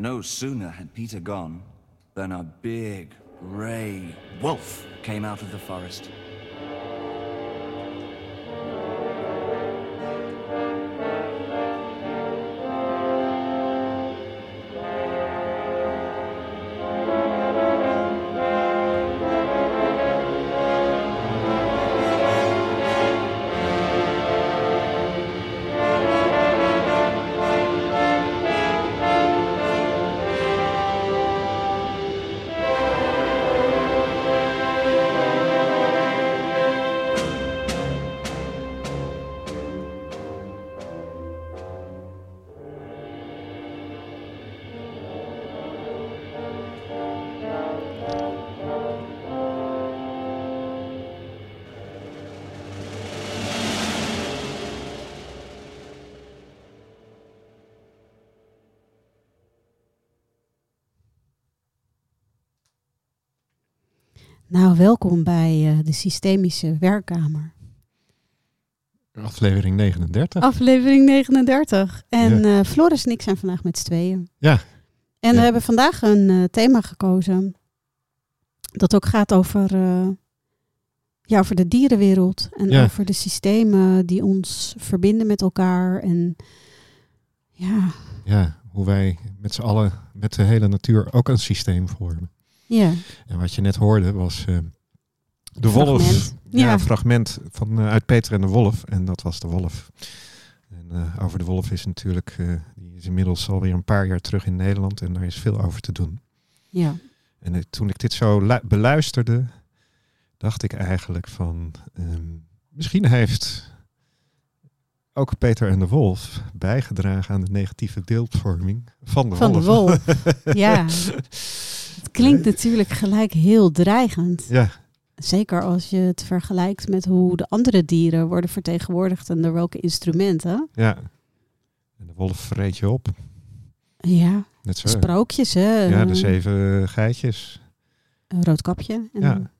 no sooner had Peter gone than a big, grey wolf came out of the forest. Welkom bij uh, de Systemische Werkkamer. Aflevering 39. Aflevering 39. En ja. uh, Floris en ik zijn vandaag met z'n tweeën. Ja. En ja. we hebben vandaag een uh, thema gekozen dat ook gaat over, ja, over de dierenwereld. En Ja. over de systemen die ons verbinden met elkaar. En ja, Ja, hoe wij met z'n allen, met de hele natuur, ook een systeem vormen. ja. En wat je net hoorde was eh, de wolf. Fragment. Ja, Ja. een fragment van, eh, uit Peter en de Wolf. En dat was de wolf. En eh, over de wolf is natuurlijk, eh, die is inmiddels alweer een paar jaar terug in Nederland. En daar is veel over te doen. ja. En toen ik dit zo lu- beluisterde, dacht ik eigenlijk van, ehm, misschien heeft ook Peter en de Wolf bijgedragen aan de negatieve beeldvorming van de Van de wolf. wolf. ja. Het klinkt natuurlijk gelijk heel dreigend. Ja, Zeker als je het vergelijkt met hoe de andere dieren worden vertegenwoordigd en door welke instrumenten. ja. En de wolf vreet je op. Ja, Net zo. sprookjes, hè? Ja, de zeven geitjes. Een rood kapje. En Ja.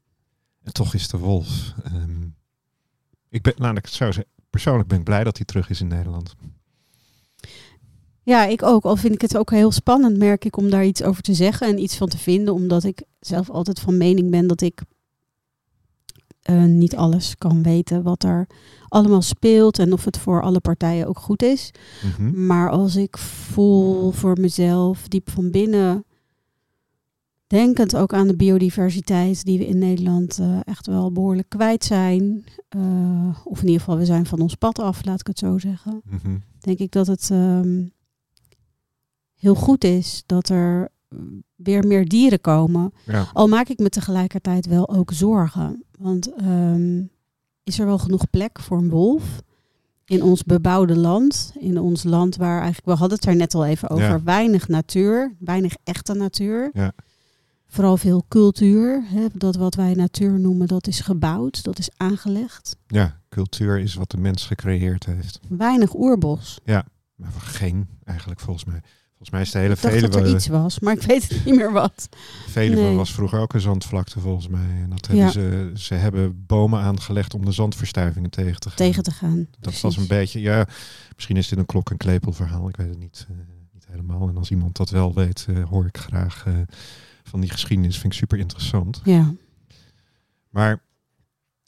En toch is de wolf. ehm, ik ben, laat ik het zo zeggen. Persoonlijk ben ik blij dat hij terug is in Nederland. ja, ik ook. Al vind ik het ook heel spannend, merk ik, om daar iets over te zeggen en iets van te vinden. Omdat ik zelf altijd van mening ben dat ik eh, niet alles kan weten wat er allemaal speelt. En of het voor alle partijen ook goed is. Mhm. Maar als ik voel voor mezelf diep van binnen, denkend ook aan de biodiversiteit die we in Nederland eh, echt wel behoorlijk kwijt zijn. eh, of in ieder geval, we zijn van ons pad af, laat ik het zo zeggen. Mhm. Denk ik dat het ehm, heel goed is dat er weer meer dieren komen. Ja. Al maak ik me tegelijkertijd wel ook zorgen. Want ehm, is er wel genoeg plek voor een wolf? In ons bebouwde land, in ons land waar eigenlijk, we hadden het er net al even over, Ja. weinig natuur, weinig echte natuur. Ja. Vooral veel cultuur. Hè? Dat wat wij natuur noemen, dat is gebouwd, dat is aangelegd. ja, cultuur is wat de mens gecreëerd heeft. Weinig oerbos. Maar geen eigenlijk volgens mij. Volgens mij is de hele Ik dacht dat er iets was, maar ik weet het niet meer wat. Veluwe Nee. was vroeger ook een zandvlakte volgens mij. En dat Ja. hebben ze, ze hebben bomen aangelegd om de zandverstuivingen tegen te gaan. Tegen te gaan. Dat Precies. was een beetje, ja, misschien is dit een klok- en klepel verhaal. Ik weet het niet, eh, niet helemaal. En als iemand dat wel weet, eh, hoor ik graag eh, van die geschiedenis. Vind ik super interessant. Ja. Maar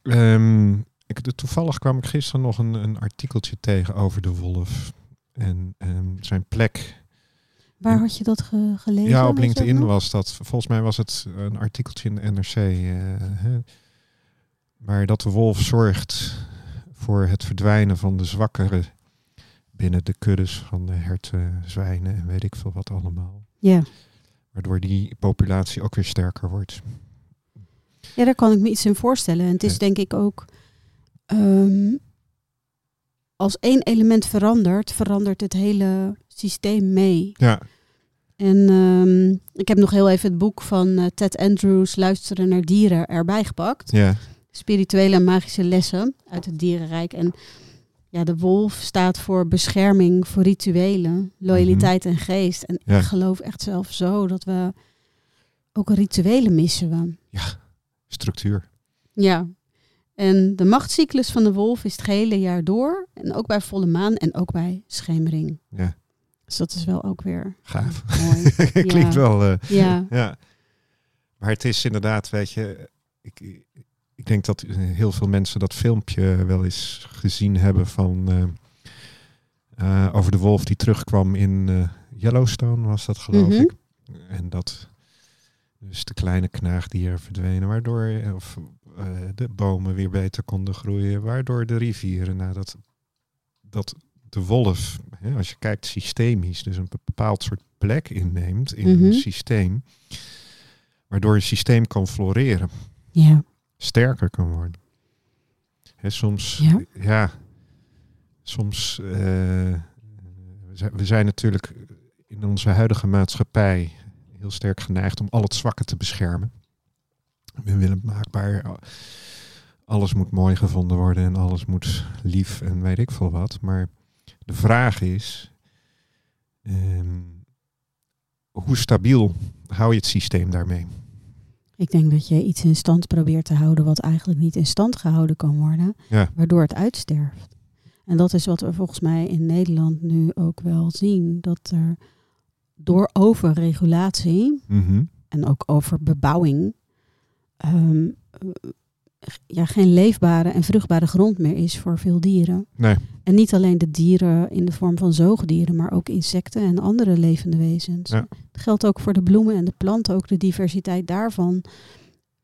ehm, ik, toevallig kwam ik gisteren nog een, een artikeltje tegen over de wolf. En ehm, zijn plek. Waar had je dat ge- gelezen? Ja, op LinkedIn was dat. Volgens mij was het een artikeltje in de NRC. eh, hè, maar dat de wolf zorgt voor het verdwijnen van de zwakkeren binnen de kuddes van de herten, zwijnen en weet ik veel wat allemaal. Ja. Waardoor die populatie ook weer sterker wordt. ja, daar kan ik me iets in voorstellen. En het is Ja. denk ik ook... ehm, als één element verandert, verandert het hele systeem mee. Ja, En ehm, ik heb nog heel even het boek van eh, Ted Andrews, Luisteren naar dieren, erbij gepakt. ja, Spirituele en magische lessen uit het dierenrijk. En ja, de wolf staat voor bescherming, voor rituelen, loyaliteit en geest. En Ja. ik geloof echt zelf zo dat we ook rituelen missen. We. structuur. Ja. En de machtscyclus van de wolf is het hele jaar door. En ook bij volle maan en ook bij schemering. Ja. Dus dat is wel ook weer Gaaf. mooi. Klinkt Ja. wel. eh, Ja, ja. Maar het is inderdaad, weet je, ik, ik denk dat heel veel mensen dat filmpje wel eens gezien hebben van eh, eh, over de wolf die terugkwam in Yellowstone, was dat geloof Mhm. ik. En dat dus de kleine knaagdieren verdwenen, waardoor of, de bomen weer beter konden groeien, waardoor de rivieren, nou, dat, dat de wolf, hè, als je kijkt systemisch, dus een bepaald soort plek inneemt in Mhm. een systeem, waardoor een systeem kan floreren, ja. sterker kan worden. Hè, soms, Ja. ja, soms, eh, we zijn- we zijn natuurlijk in onze huidige maatschappij heel sterk geneigd om al het zwakke te beschermen. We willen maakbaar, alles moet mooi gevonden worden en alles moet lief en weet ik veel wat. Maar de vraag is, ehm, hoe stabiel hou je het systeem daarmee? Ik denk dat je iets in stand probeert te houden wat eigenlijk niet in stand gehouden kan worden, Ja. waardoor het uitsterft. En dat is wat we volgens mij in Nederland nu ook wel zien, dat er door overregulatie Mhm. en ook over bebouwing ehm, eh, ja, geen leefbare en vruchtbare grond meer is voor veel dieren. Nee, En niet alleen de dieren in de vorm van zoogdieren, maar ook insecten en andere levende wezens. Ja. Dat geldt ook voor de bloemen en de planten. Ook de diversiteit daarvan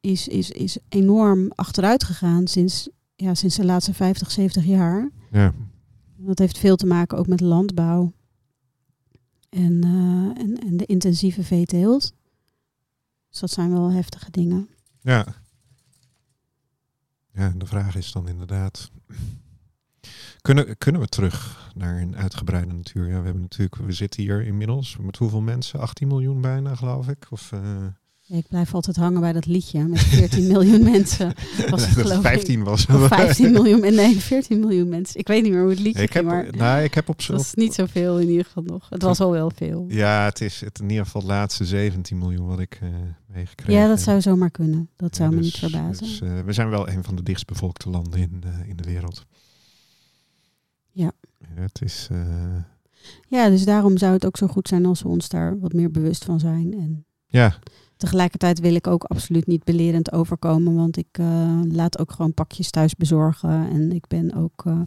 is, is, is enorm achteruit gegaan sinds, ja, sinds de laatste 50, 70 jaar. ja. Dat heeft veel te maken ook met landbouw en, eh, en, en de intensieve veeteelt. Dus dat zijn wel heftige dingen. Ja. Ja, de vraag is dan inderdaad. Kunnen, kunnen we terug naar een uitgebreide natuur? Ja, we hebben natuurlijk, we zitten hier inmiddels met hoeveel mensen? 18 miljoen bijna, geloof ik. Of eh, Ik blijf altijd hangen bij dat liedje met 14 miljoen mensen. Was het dat geloof ik. 15 was. Of 15 miljoen, en nee, 14 miljoen mensen. Ik weet niet meer hoe het liedje ik heb, maar nou, ik heb op het zo. was niet zoveel in ieder geval nog. Het was al wel veel. Ja, het is het, in ieder geval het laatste 17 miljoen wat ik eh meegekregen Ja, dat zou zomaar kunnen. Dat zou Ja, me dus- niet verbazen. dus, eh, we zijn wel een van de dichtstbevolkte landen in, eh, in de wereld. Ja. Het is. Ja, dus daarom zou het ook zo goed zijn als we ons daar wat meer bewust van zijn. En ja, tegelijkertijd wil ik ook absoluut niet belerend overkomen, want ik eh, laat ook gewoon pakjes thuis bezorgen. En ik ben ook, eh,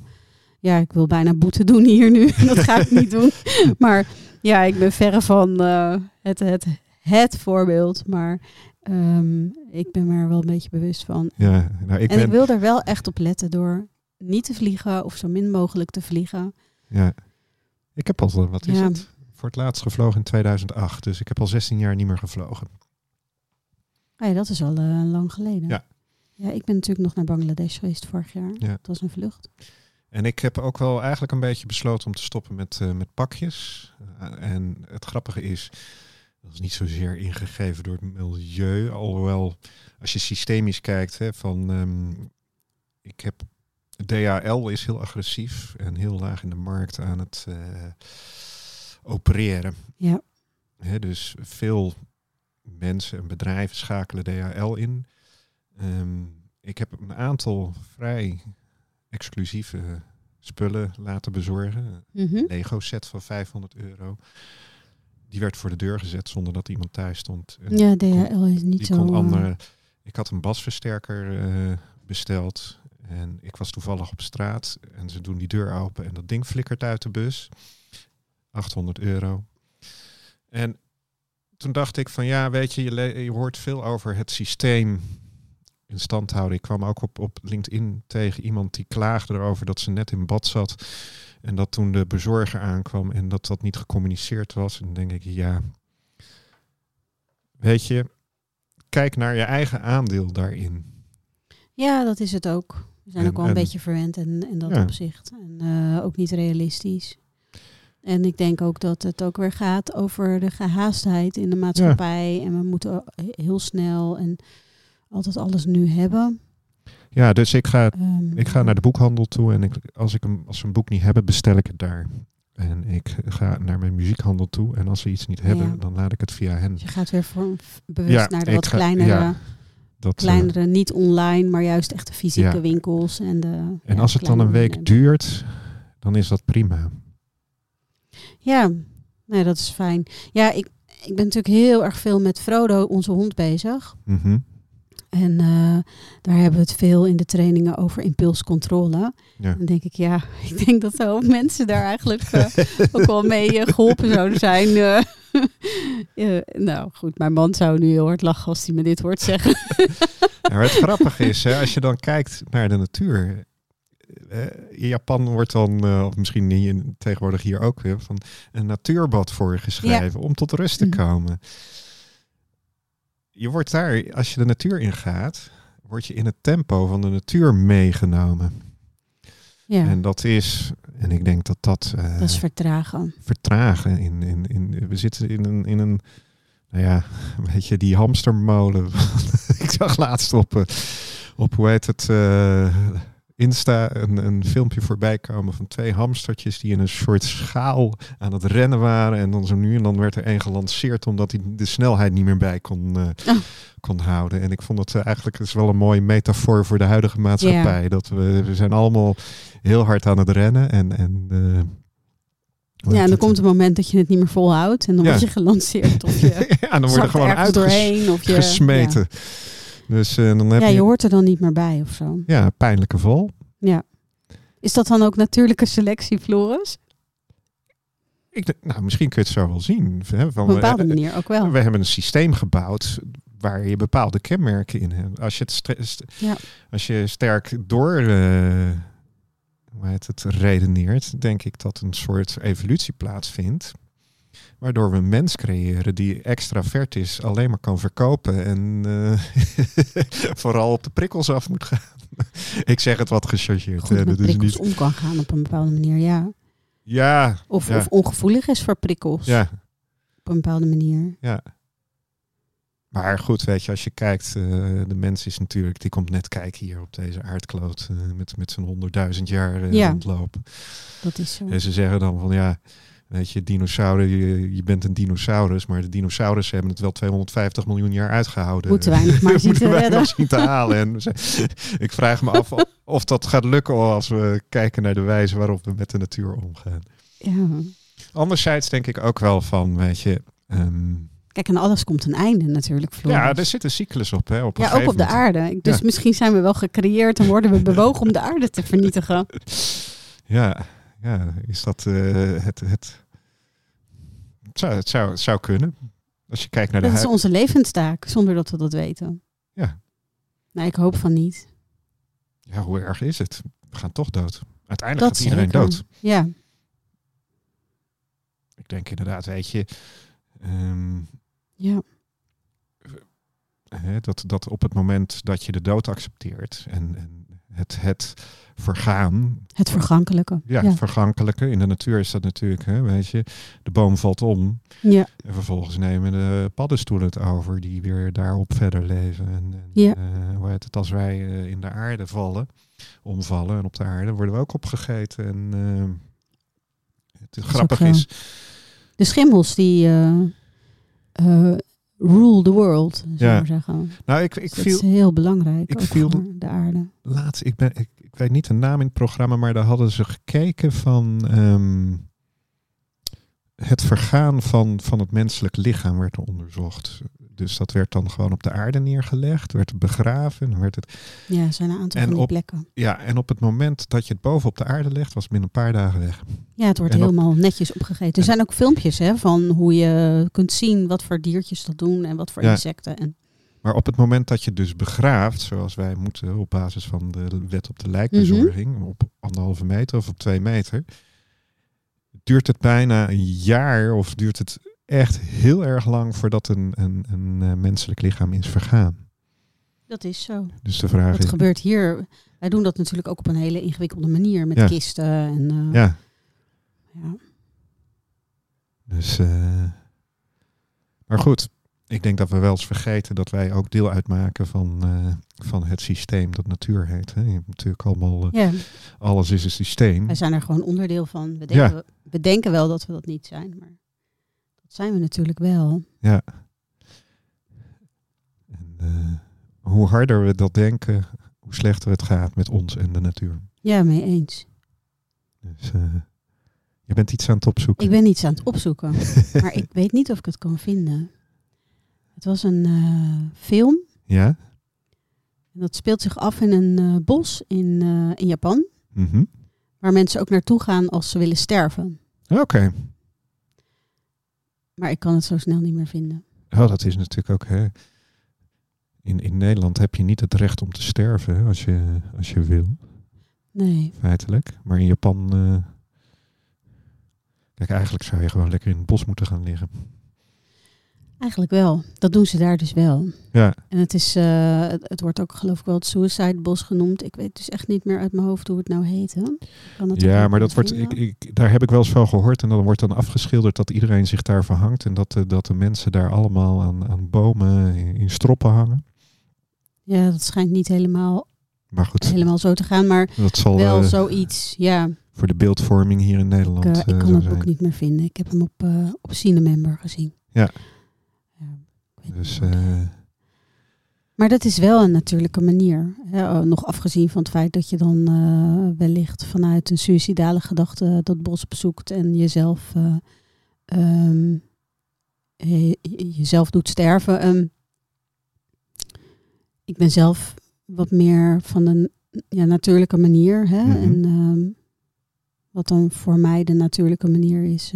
ja, ik wil bijna boete doen hier nu. dat ga ik niet doen. Maar ja, ik ben verre van eh, het, het, het voorbeeld. Maar ehm, ik ben me er wel een beetje bewust van. ja, nou, ik en ben. ik wil er wel echt op letten door niet te vliegen of zo min mogelijk te vliegen. Ja. Ik heb al, wat is Ja. het? Voor het laatst gevlogen in 2008. Dus ik heb al 16 jaar niet meer gevlogen. Ah ja, dat is al eh, lang geleden. Ja. Ja, ik ben natuurlijk nog naar Bangladesh geweest vorig jaar. Ja. Dat was een vlucht. En ik heb ook wel eigenlijk een beetje besloten om te stoppen met, eh, met pakjes. Eh, en het grappige is, dat is niet zozeer ingegeven door het milieu. Alhoewel, als je systemisch kijkt, hè, van ehm, ik heb DHL is heel agressief en heel laag in de markt aan het opereren. Ja. Dus veel mensen en bedrijven schakelen DHL in. Ehm, ik heb een aantal vrij exclusieve spullen laten bezorgen. Mhm. Een Lego set van 500 euro. Die werd voor de deur gezet zonder dat iemand thuis stond. Ja, DHL is niet zo... eh, andere, ik had een basversterker eh, besteld. En ik was toevallig op straat. En ze doen die deur open en dat ding flikkert uit de bus. 800 euro. En toen dacht ik van ja, weet je, je, je hoort veel over het systeem in stand houden. Ik kwam ook op, op LinkedIn tegen iemand die klaagde erover dat ze net in bad zat. En dat toen de bezorger aankwam en dat dat niet gecommuniceerd was. En dan denk ik, ja, weet je, kijk naar je eigen aandeel daarin. Ja, dat is het ook. We zijn En- ook wel een en- beetje verwend in, in dat Ja. opzicht. En eh, ook niet realistisch. En ik denk ook dat het ook weer gaat over de gehaastheid in de maatschappij. En we moeten heel snel en altijd alles nu hebben. Ja, dus ik ga, Ehm, ik ga naar de boekhandel toe en ik, als, ik hem, als ze een boek niet hebben, bestel ik het daar. En ik ga naar mijn muziekhandel toe en als ze iets niet Ja. hebben, dan laat ik het via hen. Dus je gaat weer voor, bewust Ja, naar de wat ga- kleinere, ja, Dat, eh, kleinere, niet online, maar juist echt de fysieke winkels. En, de, en als het dan een week duurt, dan is dat prima. Ja, Nee, dat is fijn. Ja, ik, ik ben natuurlijk heel erg veel met Frodo, onze hond, bezig. Mhm. En eh, daar hebben we het veel in de trainingen over impulscontrole. Ja. Dan denk ik, ja, ik denk dat veel mensen daar eigenlijk eh, ook wel mee eh, geholpen zouden zijn. nou goed, mijn man zou nu heel hard lachen als hij me dit hoort zeggen. Ja, maar het grappige is, hè, als je dan kijkt naar de natuur. In Japan wordt dan, eh, of misschien hier, tegenwoordig hier ook weer, van een natuurbad voor geschreven om tot rust te Mhm. komen. Je wordt daar, als je de natuur ingaat, word je in het tempo van de natuur meegenomen. Ja, En dat is, en ik denk dat dat, eh, dat is vertragen. vertragen. In, in, in, we zitten in een, in een, nou ja, weet je, die hamstermolen. ik zag laatst op, eh, op hoe heet het, eh, Insta een, een filmpje voorbij komen van twee hamstertjes die in een soort schaal aan het rennen waren. En dan zo nu en dan werd er één gelanceerd omdat hij de snelheid niet meer bij kon, eh, Oh. kon houden. En ik vond het eh, eigenlijk is wel een mooie metafoor voor de huidige maatschappij. Dat we, we zijn allemaal heel hard aan het rennen en, en eh, Ja, en dan het? komt een moment dat je het niet meer volhoudt. En dan Ja. word je gelanceerd of je ja, dan word je gewoon ergens doorheen. Of je, uitgesmeten. Dus eh, dan Ja. heb ja, je, je hoort er dan niet meer bij of zo. ja, pijnlijke val. Ja. Is dat dan ook natuurlijke selectie, Floris? Ik, nou, misschien kun je het zo wel zien. Hè, van, Op een bepaalde manier ook wel. we hebben een systeem gebouwd waar je bepaalde kenmerken in hebt. Als je, het Ja. als je sterk door hoe heet het, redeneert, denk ik dat een soort evolutie plaatsvindt. Waardoor we een mens creëren die extravert is, alleen maar kan verkopen en eh, vooral op de prikkels af moet gaan. ik zeg het wat gechargeerd. Goed met dat is niet... om kan gaan op een bepaalde manier, ja. Ja, Of, Ja. of ongevoelig is voor prikkels ja, op een bepaalde manier. ja. Maar goed, weet je, als je kijkt, eh, de mens is natuurlijk, die komt net kijken hier op deze aardkloot eh, met, met zijn honderdduizend jaar eh, Ja. rondlopen. Dat is zo. En ze zeggen dan van ja, weet je, dinosaurus, je, je bent een dinosaurus, maar de dinosaurussen hebben het wel 250 miljoen jaar uitgehouden. Moeten wij nog maar zien te wij redden. nog zien te halen. En ik vraag me af of, dat gaat lukken als we kijken naar de wijze waarop we met de natuur omgaan. Ja. Anderzijds denk ik ook wel van, weet je, ehm, Kijk, en alles komt een einde natuurlijk, Floris. ja, er zit een cyclus op. Hè, op Ja, ook op de aarde. Dus Ja. misschien zijn we wel gecreëerd en worden we bewogen om de aarde te vernietigen. Ja, ja, is dat eh, het, het, zou, het, zou, het zou kunnen. Als je kijkt naar de Dat is onze levenstaak, zonder dat we dat weten. Ja. Nou, ik hoop van niet. Ja, hoe erg is het? We gaan toch dood. Uiteindelijk Dat gaat iedereen zeker. dood. Ja, Ik denk inderdaad, weet je, ehm, ja. hè, dat, dat op het moment dat je de dood accepteert en, en het, het vergaan, Het vergankelijke. ja, ja. het vergankelijke, in de natuur is dat natuurlijk, hè, weet je, de boom valt om ja. en vervolgens nemen de paddenstoelen het over die weer daarop verder leven. En, en Ja. eh, hoe heet het, als wij eh, in de aarde vallen, omvallen en op de aarde worden we ook opgegeten. En eh, het is grappig ook is, De schimmels die rule the world, zou Ja. zeggen. nou ik, ik dat viel is heel belangrijk ik viel- voor de aarde. laatst, ik, ben, ik, ik weet niet de naam in het programma, maar daar hadden ze gekeken van ehm, het vergaan van, van het menselijk lichaam werd er onderzocht. Dus dat werd dan gewoon op de aarde neergelegd, werd begraven. Werd het, Ja, er zijn een aantal En van die op- plekken. ja, en op het moment dat je het boven op de aarde legt, was het binnen een paar dagen weg. Ja, het wordt En op- helemaal netjes opgegeten. Er zijn ook filmpjes hè, van hoe je kunt zien wat voor diertjes dat doen en wat voor Ja. insecten. En, Maar op het moment dat je dus begraaft, zoals wij moeten op basis van de wet op de lijkbezorging, op anderhalve meter of op twee meter, duurt het bijna een jaar of duurt het echt heel erg lang voordat een, een, een eh, menselijk lichaam is vergaan. dat is zo. Dus de vraag Wat is. gebeurt hier? Wij doen dat natuurlijk ook op een hele ingewikkelde manier met Ja. kisten. En, eh, Ja, ja. dus. eh, maar goed, ik denk dat we wel eens vergeten dat wij ook deel uitmaken van, eh, van het systeem dat natuur heet. Hè. Je hebt natuurlijk allemaal. eh, Ja, alles is een systeem. wij zijn er gewoon onderdeel van. We Ja. denken, we denken wel dat we dat niet zijn, maar dat zijn we natuurlijk wel. Ja. En, eh, hoe harder we dat denken, hoe slechter het gaat met ons en de natuur. Ja, mee eens. Dus, Je bent iets aan het opzoeken. Ik ben iets aan het opzoeken, maar ik weet niet of ik het kan vinden. Het was een eh, film Ja? en dat speelt zich af in een eh, bos in, eh, in Japan, Mhm. waar mensen ook naartoe gaan als ze willen sterven. Oké. Maar ik kan het zo snel niet meer vinden. Oh, dat is natuurlijk ook... Hè. In, in Nederland heb je niet het recht om te sterven hè, als, je, als je wil, Nee. feitelijk. Maar in Japan... Kijk, eigenlijk zou je gewoon lekker in het bos moeten gaan liggen. Eigenlijk wel. Dat doen ze daar dus wel. Ja, En het, is, eh, het, het wordt ook geloof ik wel het Suicide Bos genoemd. Ik weet dus echt niet meer uit mijn hoofd hoe het nou heette. Ik ja maar dat wordt, ik, ik, daar heb ik wel eens van gehoord. En dan wordt dan afgeschilderd dat iedereen zich daar verhangt. En dat, de- dat de mensen daar allemaal aan, aan bomen in, in stroppen hangen. Ja, dat schijnt niet helemaal, Maar goed, helemaal zo te gaan. Maar dat zal wel eh, zoiets. Ja, ik, voor de beeldvorming hier in Nederland eh, eh, ik kan het ook niet meer vinden. Ik heb hem op, op Cinemember gezien. Ja. Ik Dus eh, Maar dat is wel een natuurlijke manier. Hè? oh, Nog afgezien van het feit dat je dan eh, wellicht vanuit een suïcidale gedachte dat bos bezoekt en jezelf, eh, ehm, je- je- jezelf doet sterven. Ehm, ik ben zelf wat meer van een ja, natuurlijke manier. Hè? Mhm. En ehm, wat dan voor mij de natuurlijke manier is,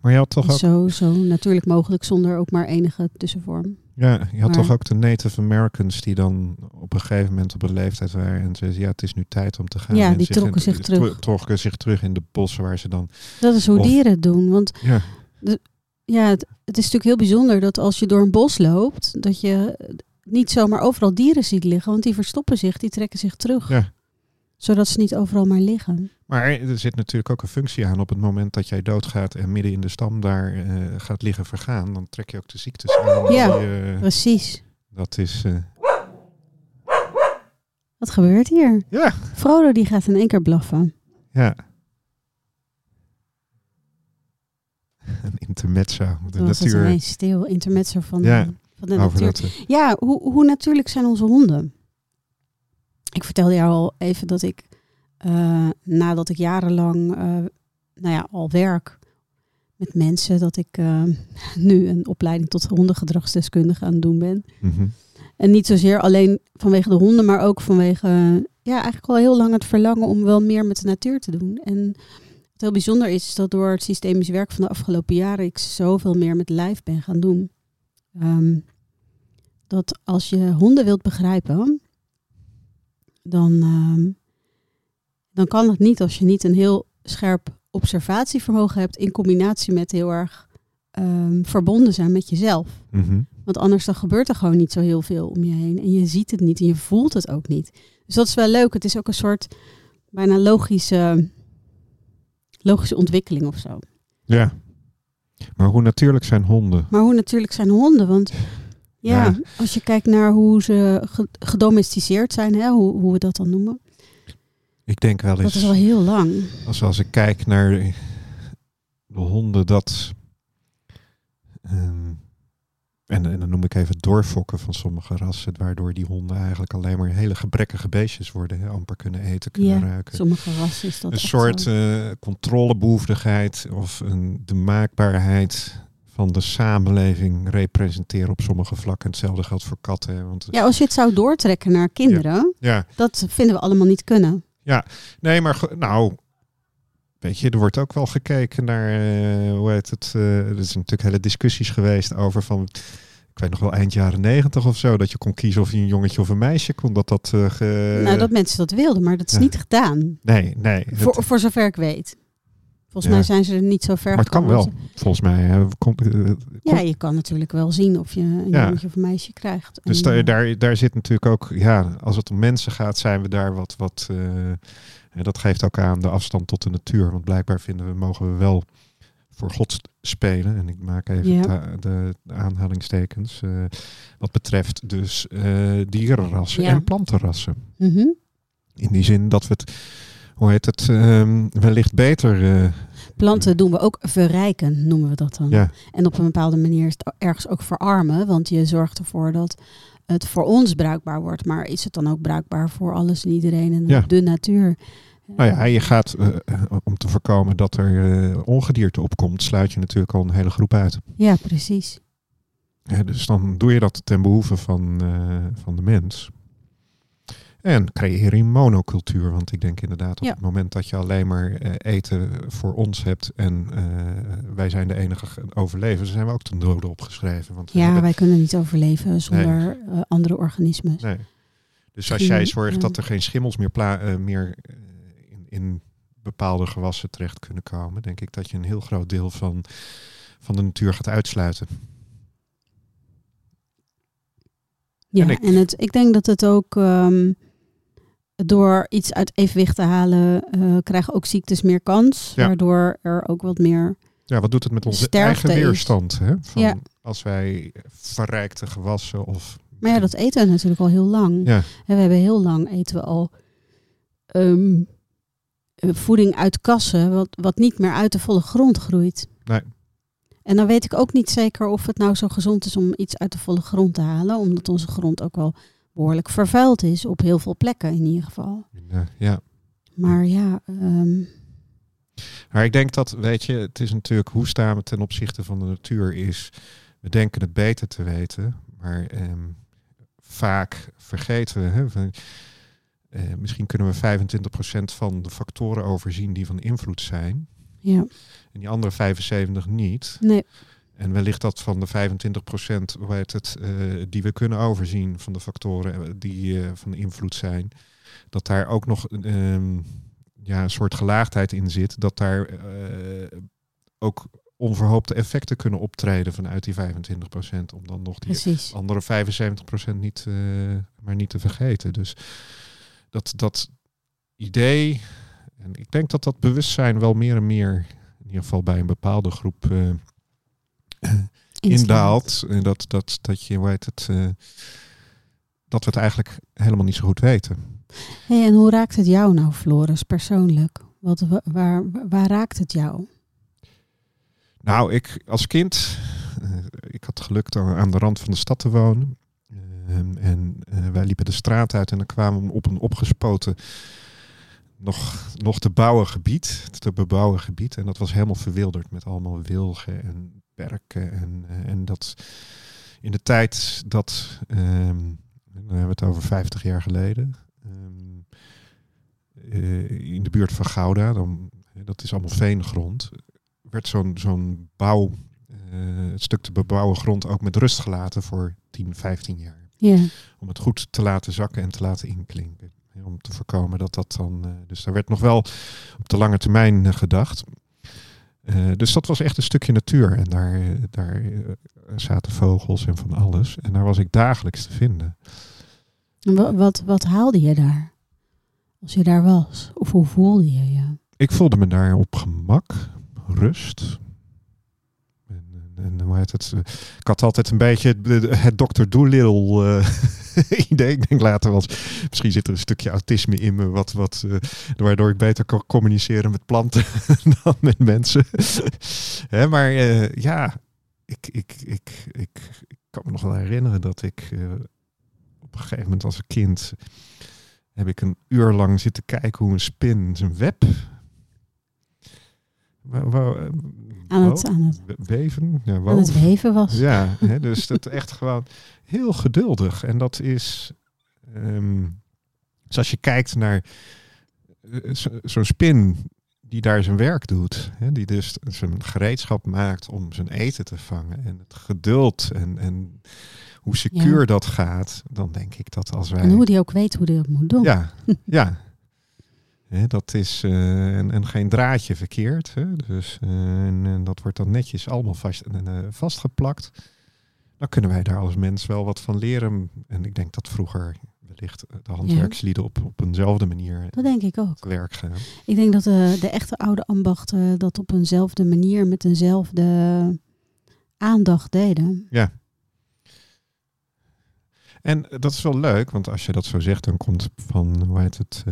maar je had toch ook, zo, zo natuurlijk mogelijk zonder ook maar enige tussenvorm. ja, je had maar- toch ook de Native Americans die dan op een gegeven moment op een leeftijd waren en zeiden, ja, het is nu tijd om te gaan. Ja, En die trokken in- zich terug. trokken zich terug in de bossen waar ze dan, Dat is hoe Of- dieren het doen. Want ja, ja, het, het is natuurlijk heel bijzonder dat als je door een bos loopt, dat je niet zomaar overal dieren ziet liggen. Want die verstoppen zich, die trekken zich terug. Ja. Zodat ze niet overal maar liggen. Maar er zit natuurlijk ook een functie aan. Op het moment dat jij doodgaat en midden in de stam daar eh, gaat liggen vergaan, dan trek je ook de ziektes aan. Ja. die, eh, Precies. dat is. eh, Wat gebeurt hier? ja, Frodo die gaat in één keer blaffen. ja. Een intermezzo. De het natuur. ineens stil. Intermezzo van, Ja, de, van de natuur. dat, Ja, hoe, hoe natuurlijk zijn onze honden? Ik vertelde jou al even dat ik, eh, nadat ik jarenlang, eh, nou ja, al werk met mensen, dat ik eh, nu een opleiding tot hondengedragsdeskundige aan het doen ben. mhm. En niet zozeer alleen vanwege de honden, maar ook vanwege, ja, eigenlijk al heel lang het verlangen om wel meer met de natuur te doen. En wat heel bijzonder is, is dat door het systemisch werk van de afgelopen jaren ik zoveel meer met lijf ben gaan doen. Ehm, dat als je honden wilt begrijpen, dan, ehm, dan kan het niet als je niet een heel scherp observatievermogen hebt in combinatie met heel erg ehm, verbonden zijn met jezelf. Mhm. Want anders dan gebeurt er gewoon niet zo heel veel om je heen. En je ziet het niet en je voelt het ook niet. Dus dat is wel leuk. Het is ook een soort bijna logische, logische ontwikkeling of zo. Ja. Maar hoe natuurlijk zijn honden? Maar hoe natuurlijk zijn honden? Want ja, Ja. als je kijkt naar hoe ze ge- gedomesticeerd zijn, hè, hoe, hoe we dat dan noemen. Ik denk wel Dat eens. is al heel lang. Als, als ik kijk naar de honden, dat. ehm, en, en dan noem ik even doorfokken van sommige rassen, waardoor die honden eigenlijk alleen maar hele gebrekkige beestjes worden, hè, amper kunnen eten, kunnen Ja, ruiken. Sommige rassen is dat Een soort eh, controlebehoeftigheid of een, de maakbaarheid van de samenleving representeren op sommige vlakken. Hetzelfde geldt voor katten. hè, Want, Ja, als je het zou doortrekken naar kinderen, ja, dat vinden we allemaal niet kunnen. Nee, maar nou, weet je, er wordt ook wel gekeken naar, eh, hoe heet het, eh, er zijn natuurlijk hele discussies geweest over van, ik weet nog wel eind jaren negentig of zo, dat je kon kiezen of je een jongetje of een meisje kon, dat dat, eh, ge- nou, dat mensen dat wilden, maar dat is ja. niet gedaan. nee, nee, het- Voor, voor zover ik weet. Volgens Ja. mij zijn ze er niet zo ver maar het kan wel, volgens mij. eh, eh, Ja, je kan natuurlijk wel zien of je een Ja. jongetje of een meisje krijgt. dus En, daar, eh, daar, daar zit natuurlijk ook, ja, als het om mensen gaat, zijn we daar wat, wat en dat geeft ook aan de afstand tot de natuur, want blijkbaar vinden we, mogen we wel voor God spelen. En ik maak even Ja. de, aanhalingstekens. wat betreft dus dierenrassen en plantenrassen. mhm. In die zin dat we het, hoe heet het, ehm, wellicht beter. eh, Planten doen we ook verrijken, noemen we dat dan. ja, En op een bepaalde manier is het ergens ook verarmen, want je zorgt ervoor dat het voor ons bruikbaar wordt. Maar is het dan ook bruikbaar voor alles en iedereen en Ja. de natuur? Nou ja, je gaat eh, eh, om te voorkomen dat er eh, ongedierte opkomt, sluit je natuurlijk al een hele groep uit. Ja, precies. Dus dan doe je dat ten behoeve van, eh, van de mens. En creëer je monocultuur. Want ik denk inderdaad op Ja. het moment dat je alleen maar eh, eten voor ons hebt en eh, wij zijn de enige ge- overlevers, zijn we ook ten dode opgeschreven. Want Ja, hebben- wij kunnen niet overleven zonder eh, andere organismes. nee. Dus als jij zorgt dat er geen schimmels meer, pla- meer in, in bepaalde gewassen terecht kunnen komen, denk ik dat je een heel groot deel van, van de natuur gaat uitsluiten. Ja, En en, ik- het, ik denk dat het ook ehm, door iets uit evenwicht te halen, eh, krijgen ook ziektes meer kans. Ja. Waardoor er ook wat meer. Ja, wat doet het met onze eigen is- weerstand? Hè? Van Ja. Als wij verrijkte gewassen of... Maar ja, dat eten we natuurlijk al heel lang. Ja, En we hebben heel lang eten we al ehm, eh, voeding uit kassen, wat, wat niet meer uit de volle grond groeit. Nee. En dan weet ik ook niet zeker of het nou zo gezond is om iets uit de volle grond te halen, omdat onze grond ook wel behoorlijk vervuild is, op heel veel plekken in ieder geval. ja, ja. Maar ja, ehm, Maar ik denk dat, weet je, het is natuurlijk hoe staan we ten opzichte van de natuur is, we denken het beter te weten, maar ehm, vaak vergeten we, hè, van, eh, misschien kunnen we 25% van de factoren overzien die van invloed zijn, ja, en die andere 75 niet. nee, En wellicht dat van de 25% hoe heet het, eh, die we kunnen overzien van de factoren eh, die eh, van invloed zijn, dat daar ook nog ehm, ja, een soort gelaagdheid in zit, dat daar ook onverhoopte effecten kunnen optreden vanuit die 25%, om dan nog die precies. andere 75% niet, maar niet te vergeten. Dus dat, dat idee, en ik denk dat dat bewustzijn wel meer en meer, in ieder geval bij een bepaalde groep, indaalt. En dat, dat, dat je, heet het, eh, dat we het eigenlijk helemaal niet zo goed weten. Hey, en hoe raakt het jou nou, Floris, persoonlijk? Wat, wa- waar, waar raakt het jou? Nou, ik als kind, eh, ik had geluk aan, aan de rand van de stad te wonen. Ehm, en eh, wij liepen de straat uit en dan kwamen we op een opgespoten, nog, nog te bouwen gebied, te bebouwen gebied. En dat was helemaal verwilderd met allemaal wilgen en berken. En, eh, en dat in de tijd dat, ehm, dan hebben we het over 50 jaar geleden, ehm, eh, in de buurt van Gouda, dan, dat is allemaal veengrond, werd zo'n zo'n bouw, eh, het stuk te bebouwen grond ook met rust gelaten voor 10, 15 jaar. Ja, Om het goed te laten zakken en te laten inklinken. Om te voorkomen dat dat dan. dus daar werd nog wel op de lange termijn gedacht. Eh, dus dat was echt een stukje natuur. En daar, eh, daar eh, zaten vogels en van alles. En daar was ik dagelijks te vinden. en wa- wat, wat haalde je daar? Als je daar was? Of hoe voelde je je? Ik voelde me daar op gemak, rust. En, en, en hoe heet het? Ik had altijd een beetje het, het Dr. Doolittle idee. Ik denk later wel misschien zit er een stukje autisme in me, wat, wat, eh, waardoor ik beter kan communiceren met planten dan met mensen. Maar eh, ja, ik, ik, ik, ik, ik kan me nog wel herinneren dat ik eh, op een gegeven moment als kind heb ik een uur lang zitten kijken hoe een spin zijn web wa- wa- eh, Aan het, aan weven. Ja, aan het was? Ja, hè, dus dat echt gewoon heel geduldig. En dat is, ehm, dus als je kijkt naar eh, zo- zo'n spin die daar zijn werk doet, hè, die dus zijn gereedschap maakt om zijn eten te vangen en het geduld en, en hoe secuur Ja. dat gaat, dan denk ik dat als wij... En hoe die ook weet hoe die dat moet doen. Ja, ja. Hè, dat is eh, en, en geen draadje verkeerd. Hè? Dus, eh, en, en dat wordt dan netjes allemaal vast, eh, vastgeplakt. Dan kunnen wij daar als mens wel wat van leren. En ik denk dat vroeger wellicht de handwerkslieden op, op eenzelfde manier Dat denk ik ook. werk gaan. Ik denk dat de, de echte oude ambachten dat op eenzelfde manier met eenzelfde aandacht deden. En dat is wel leuk, want als je dat zo zegt, dan komt van, hoe heet het,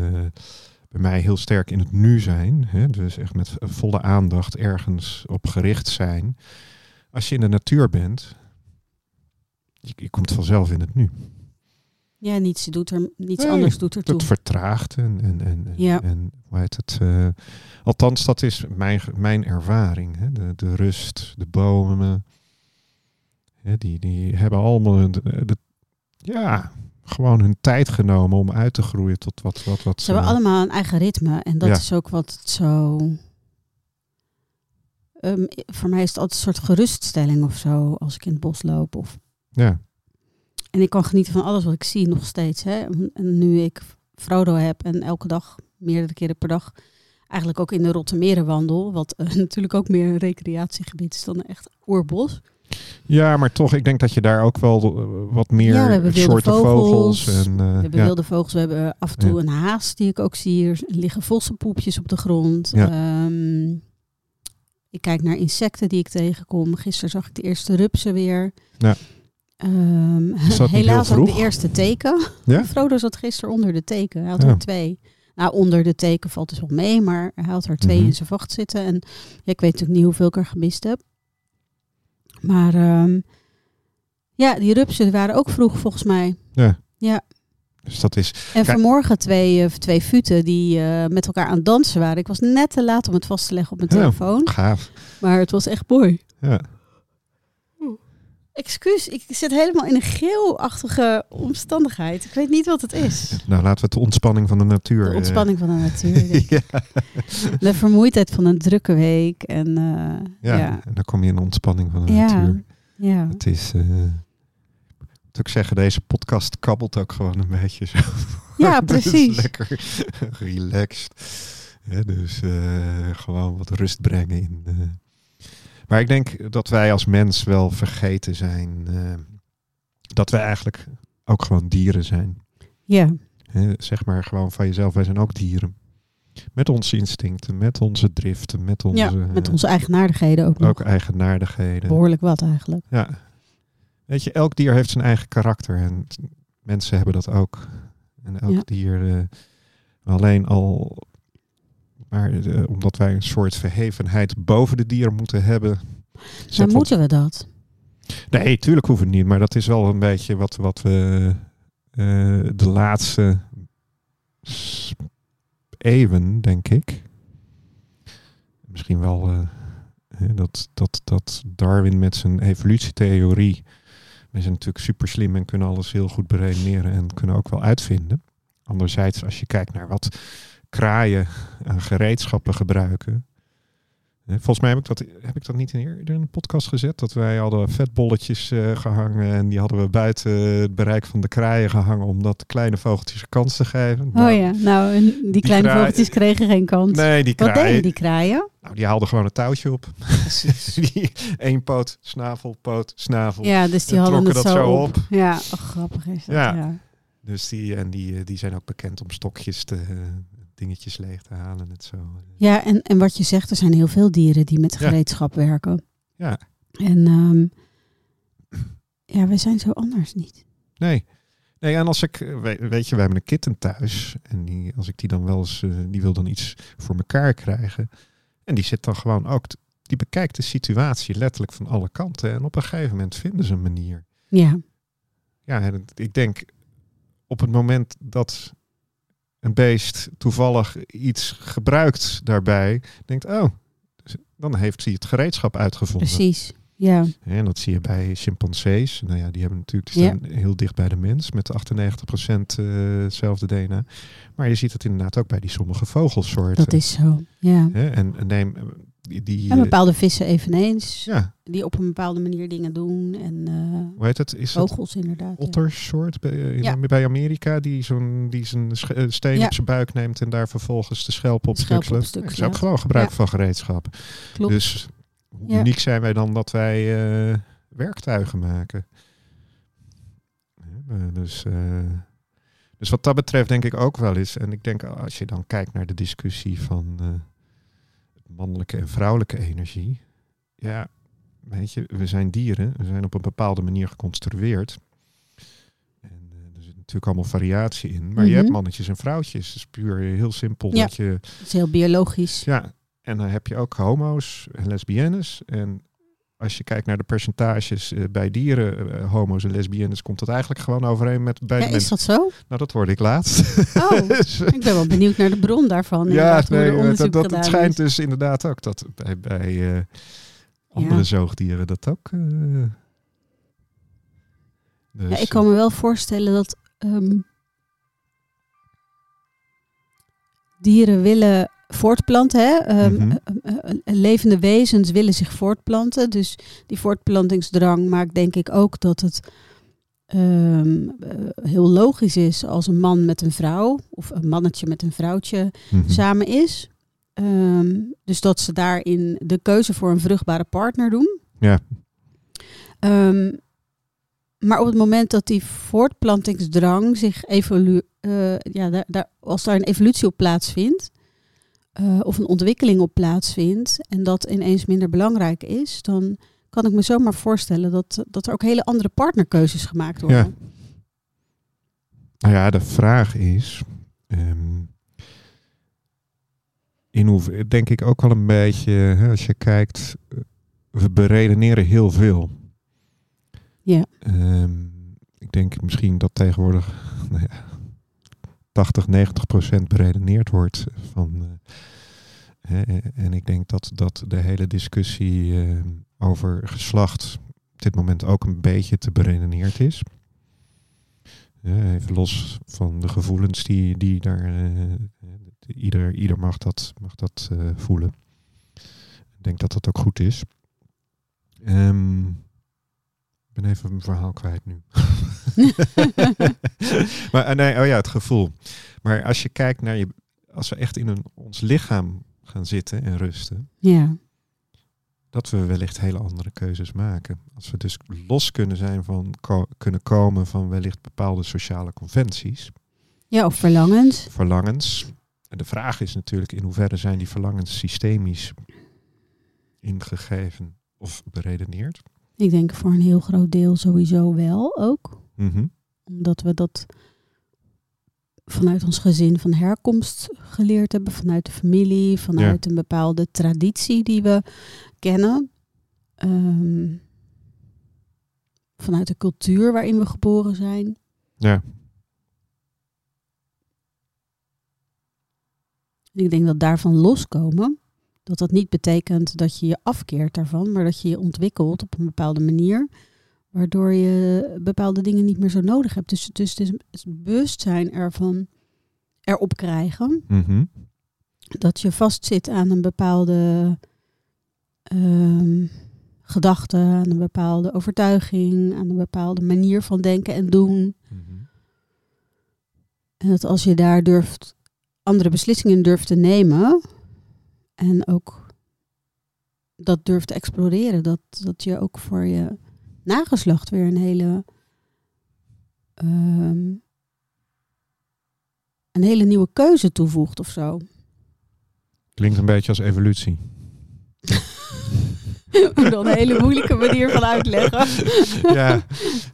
bij mij heel sterk in het nu zijn. Hè? Dus echt met volle aandacht ergens op gericht zijn. Als je in de natuur bent, je, je komt vanzelf in het nu. Ja, niets, doet er, niets Nee, anders doet er toe. Het vertraagt en, en, en, Ja. en hoe heet het? eh, althans, dat is mijn, mijn ervaring. Hè? De, de rust, de bomen. Hè, die, die hebben allemaal de- ja, gewoon hun tijd genomen om uit te groeien tot wat. wat, wat Ze hebben allemaal een eigen ritme. En dat Ja. is ook wat het zo... Ehm, voor mij is het altijd een soort geruststelling of zo. Als ik in het bos loop. Of... ja, En ik kan genieten van alles wat ik zie nog steeds. Hè? En nu ik Frodo heb en elke dag, meerdere keren per dag... Eigenlijk ook in de Rottermeren wandel. Wat eh, natuurlijk ook meer een recreatiegebied is dan een echt oerbos. Ja, maar toch, ik denk dat je daar ook wel eh, wat meer Ja, we hebben wilde soorten vogels. vogels. en, eh, We hebben ja. wilde vogels, we hebben af en toe Ja. een haas die ik ook zie. Er liggen vossenpoepjes op de grond. Ehm, ik kijk naar insecten die ik tegenkom. Gisteren zag ik de eerste rupsen weer. Niet helaas ook de eerste teken. Frodo zat gisteren onder de teken. Hij had er twee. Nou, onder de teken valt dus wel mee, maar hij had er twee Mhm. in zijn vacht zitten. En ik weet natuurlijk niet hoeveel ik er gemist heb. Maar ehm, ja, die rupsen waren ook vroeg volgens mij. ja. Ja. Dus dat is. En vanmorgen twee, eh, twee futen die eh, met elkaar aan het dansen waren. Ik was net te laat om het vast te leggen op mijn Ja. telefoon. Gaaf. Maar het was echt mooi. Ja. Excuus, ik zit helemaal in een geelachtige omstandigheid. Ik weet niet wat het is. Nou, laten we het de ontspanning van de natuur. De eh, ontspanning van de natuur. ja. De vermoeidheid van een drukke week. En uh, Ja, ja. en dan kom je in de ontspanning van de Ja. natuur. ja. Het is, eh moet ik zeggen, deze podcast kabbelt ook gewoon een beetje zo. Ja, precies. lekker relaxed. Ja, dus eh, gewoon wat rust brengen in. eh. Maar ik denk dat wij als mens wel vergeten zijn eh, dat wij eigenlijk ook gewoon dieren zijn. Ja. Zeg maar gewoon van jezelf, wij zijn ook dieren. Met onze instincten, met onze driften, met onze, ja, met eh, onze eigenaardigheden ook nog. ook eigenaardigheden. Behoorlijk wat eigenlijk. Ja. Weet je, elk dier heeft zijn eigen karakter en mensen hebben dat ook. En elk Ja. dier, eh, alleen al, maar eh, omdat wij een soort verhevenheid boven de dieren moeten hebben. Wat- moeten we dat. Nee, tuurlijk hoeven we niet, maar dat is wel een beetje wat, wat we eh, de laatste eeuwen, denk ik. Misschien wel eh, dat, dat, dat Darwin met zijn evolutietheorie. We zijn natuurlijk super slim en kunnen alles heel goed beredeneren en kunnen ook wel uitvinden. Anderzijds, als je kijkt naar wat kraaien aan gereedschappen gebruiken. hè, Volgens mij heb ik dat, heb ik dat niet in eerder in een podcast gezet. Dat wij hadden vetbolletjes eh, gehangen en die hadden we buiten het bereik van de kraaien gehangen om dat kleine vogeltjes een kans te geven. Nou, oh ja, nou, en die, kleine kraai- vogeltjes kregen geen kans. Nee, die Wat kraaien, deden die kraaien? nou, die haalden gewoon een touwtje op. die, één poot, snavel, poot, snavel. Ja, dus die En hadden het dat zo op. Ja, oh, grappig is dat. Ja. Ja. Dus die, en die, eh, die zijn ook bekend om stokjes te, eh, dingetjes leeg te halen. Het zo. Ja, en, en wat je zegt, er zijn heel veel dieren die met Ja. gereedschap werken. Ja, En ehm, ja, we zijn zo anders niet. nee. Nee, en als ik, eh, we- weet je, wij hebben een kitten thuis. En die, als ik die dan wel eens, eh, die wil dan iets voor elkaar krijgen. En die zit dan gewoon ook, die bekijkt de situatie letterlijk van alle kanten. En op een gegeven moment vinden ze een manier. Ja, Ja, en ik denk op het moment dat een beest toevallig iets gebruikt daarbij, denkt, oh, dus dan heeft hij het gereedschap uitgevonden. precies. Ja, En dat zie je bij chimpansees. Nou ja, die hebben natuurlijk die Ja. heel dicht bij de mens met 98% eh, hetzelfde DNA. Maar je ziet het inderdaad ook bij die sommige vogelsoorten. dat is zo. Ja. En, en neem eh, die, die En eh, bepaalde vissen eveneens, ja, die op een bepaalde manier dingen doen. En eh, hoe heet het? Is vogels inderdaad. ja. ottersoort bij, eh, in, Ja. bij Amerika die zo'n die zijn eh, steen op zijn buik neemt en daar vervolgens de schelp op stuk Dat is ook gewoon gebruik van gereedschappen. Klopt. Dus hoe uniek zijn wij dan dat wij eh, werktuigen maken? Ja, eh, dus, eh, dus wat dat betreft denk ik ook wel eens. En ik denk als je dan kijkt naar de discussie van mannelijke en vrouwelijke energie. Ja, weet je, we zijn dieren. We zijn op een bepaalde manier geconstrueerd. En er zit natuurlijk allemaal variatie in. Maar je Mhm. hebt mannetjes en vrouwtjes. Het is puur heel simpel Ja. dat je Dat is heel biologisch. ja, en dan heb je ook homo's en lesbiennes. En als je kijkt naar de percentages eh, bij dieren, eh, homo's en lesbiennes, komt dat eigenlijk gewoon overeen met bij Ja, de is dat zo? Nou, dat hoorde ik laatst. Oh, Dus, ik ben wel benieuwd naar de bron daarvan. ja, nee, onderzoek dat, dat, het schijnt dus inderdaad ook dat bij, bij eh, andere Ja. zoogdieren dat ook. eh, dus, Ja, ik kan me wel voorstellen dat ehm, dieren willen voortplanten. Hè? Ehm, Mhm. eh, eh, eh, levende wezens willen zich voortplanten. Dus die voortplantingsdrang maakt denk ik ook dat het ehm, eh, heel logisch is als een man met een vrouw of een mannetje met een vrouwtje mhm. samen is. Ehm, dus dat ze daarin de keuze voor een vruchtbare partner doen. Ja. Maar op het moment dat die voortplantingsdrang zich evolu eh, ja, daar, daar, als daar een evolutie op plaatsvindt, eh, of een ontwikkeling op plaatsvindt, en dat ineens minder belangrijk is, dan kan ik me zomaar voorstellen dat, dat er ook hele andere partnerkeuzes gemaakt worden. Nou ja, de vraag is. ehm, in hoeverre, denk ik ook wel een beetje, hè, als je kijkt, eh, we beredeneren heel veel. Ja. Ehm, ik denk misschien dat tegenwoordig nou ja, 80, 90 procent beredeneerd wordt. Van, eh, en ik denk dat, dat de hele discussie eh, over geslacht op dit moment ook een beetje te beredeneerd is. Even los van de gevoelens die, die daar. eh, ieder, ieder mag dat, mag dat voelen. Ik denk dat dat ook goed is. Ehm, ben even mijn verhaal kwijt nu. maar eh, nee, oh ja, het gevoel. Maar als je kijkt naar je. Als we echt in een, ons lichaam gaan zitten en rusten Ja, dat we wellicht hele andere keuzes maken. Als we dus los kunnen zijn van ko- kunnen komen van wellicht bepaalde sociale conventies, ja of verlangens. verlangens. En de vraag is natuurlijk in hoeverre zijn die verlangens systemisch ingegeven of beredeneerd. Ik denk voor een heel groot deel sowieso wel ook. Mhm. Omdat we dat vanuit ons gezin van herkomst geleerd hebben, vanuit de familie, vanuit een bepaalde traditie die we kennen. Ehm, vanuit de cultuur waarin we geboren zijn. Ja, Ik denk dat daarvan loskomen, dat dat niet betekent dat je je afkeert daarvan, maar dat je je ontwikkelt op een bepaalde manier, waardoor je bepaalde dingen niet meer zo nodig hebt. Dus, dus het is het bewustzijn ervan erop krijgen Mhm. dat je vastzit aan een bepaalde ehm, gedachte, aan een bepaalde overtuiging, aan een bepaalde manier van denken en doen. Mhm. En dat als je daar durft, andere beslissingen durft te nemen en ook dat durft te exploreren, dat, dat je ook voor je nageslacht weer een hele, ehm, een hele nieuwe keuze toevoegt of zo. Klinkt een beetje als evolutie. Dan een hele moeilijke manier van uitleggen. ja,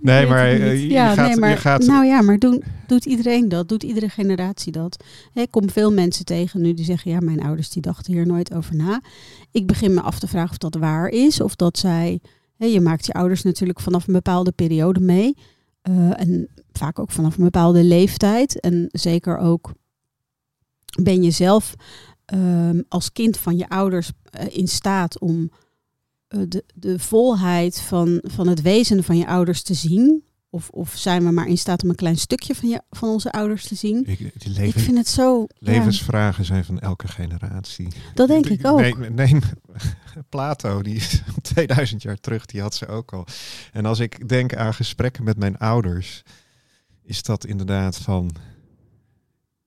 nee, maar eh, je, ja, gaat, nee, maar, je gaat. Nou ja, maar doen, doet iedereen dat? Doet iedere generatie dat? Ik kom veel mensen tegen nu die zeggen... ja, mijn ouders die dachten hier nooit over na. Ik begin me af te vragen of dat waar is. Of dat zij... Je maakt je ouders natuurlijk vanaf een bepaalde periode mee. eh, en vaak ook vanaf een bepaalde leeftijd. En zeker ook ben je zelf ehm, als kind van je ouders eh, in staat om de, de volheid van, van het wezen van je ouders te zien? Of, of zijn we maar in staat om een klein stukje van, je, van onze ouders te zien? Ik, die Ik leven, vind het zo. ja, levensvragen zijn van elke generatie. dat denk ik ook. Neem, neem Plato, die is 2000 jaar terug, die had ze ook al. En als ik denk aan gesprekken met mijn ouders, is dat inderdaad van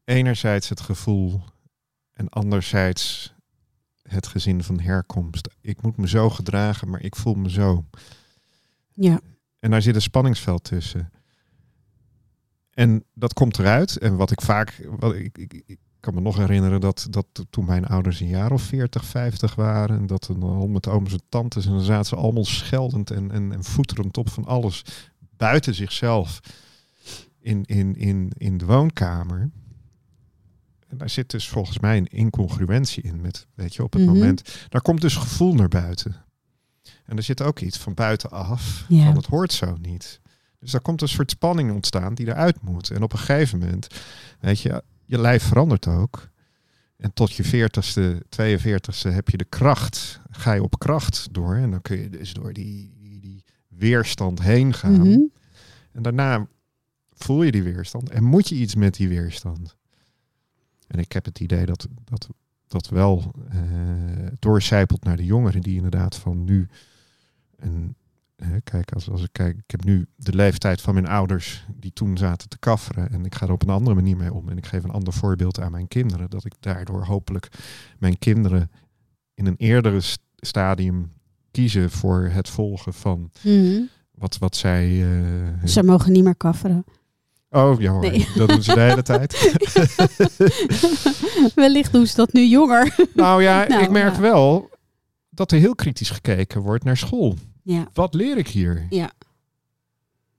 enerzijds het gevoel en anderzijds het gezin van herkomst. Ik moet me zo gedragen, maar ik voel me zo. Ja, En daar zit een spanningsveld tussen. En dat komt eruit. En wat ik vaak. Wat ik, ik, ik kan me nog herinneren dat, dat toen mijn ouders een jaar of 40, 50 waren. En dat er al met ooms en tantes. En dan zaten ze allemaal scheldend en, en, en voeterend op van alles. Buiten zichzelf. In, in, in, in de woonkamer. En daar zit dus volgens mij een incongruentie in. Met, weet je, op het Mhm. moment. Daar komt dus gevoel naar buiten. En er zit ook iets van buitenaf, Ja. van het hoort zo niet. Dus daar komt een soort spanning ontstaan die eruit moet. En op een gegeven moment, weet je, je lijf verandert ook. En tot je 40ste, 42ste heb je de kracht. Ga je op kracht door. En dan kun je dus door die, die, die weerstand heen gaan. Mhm. En daarna voel je die weerstand en moet je iets met die weerstand. En ik heb het idee dat dat, dat wel eh doorcijpelt naar de jongeren die inderdaad van nu. En kijk, als, als ik kijk, ik heb nu de leeftijd van mijn ouders die toen zaten te kafferen. En ik ga er op een andere manier mee om. En ik geef een ander voorbeeld aan mijn kinderen. Dat ik daardoor hopelijk mijn kinderen in een eerdere st- stadium kiezen voor het volgen van Mhm. wat, wat zij. eh, Ze mogen niet meer kafferen. Oh ja hoor, Nee. dat doen ze de hele tijd. Wellicht doen ze dat nu jonger. nou ja, Nou, ik merk ja. wel dat er heel kritisch gekeken wordt naar school. Ja. Wat leer ik hier? Ja.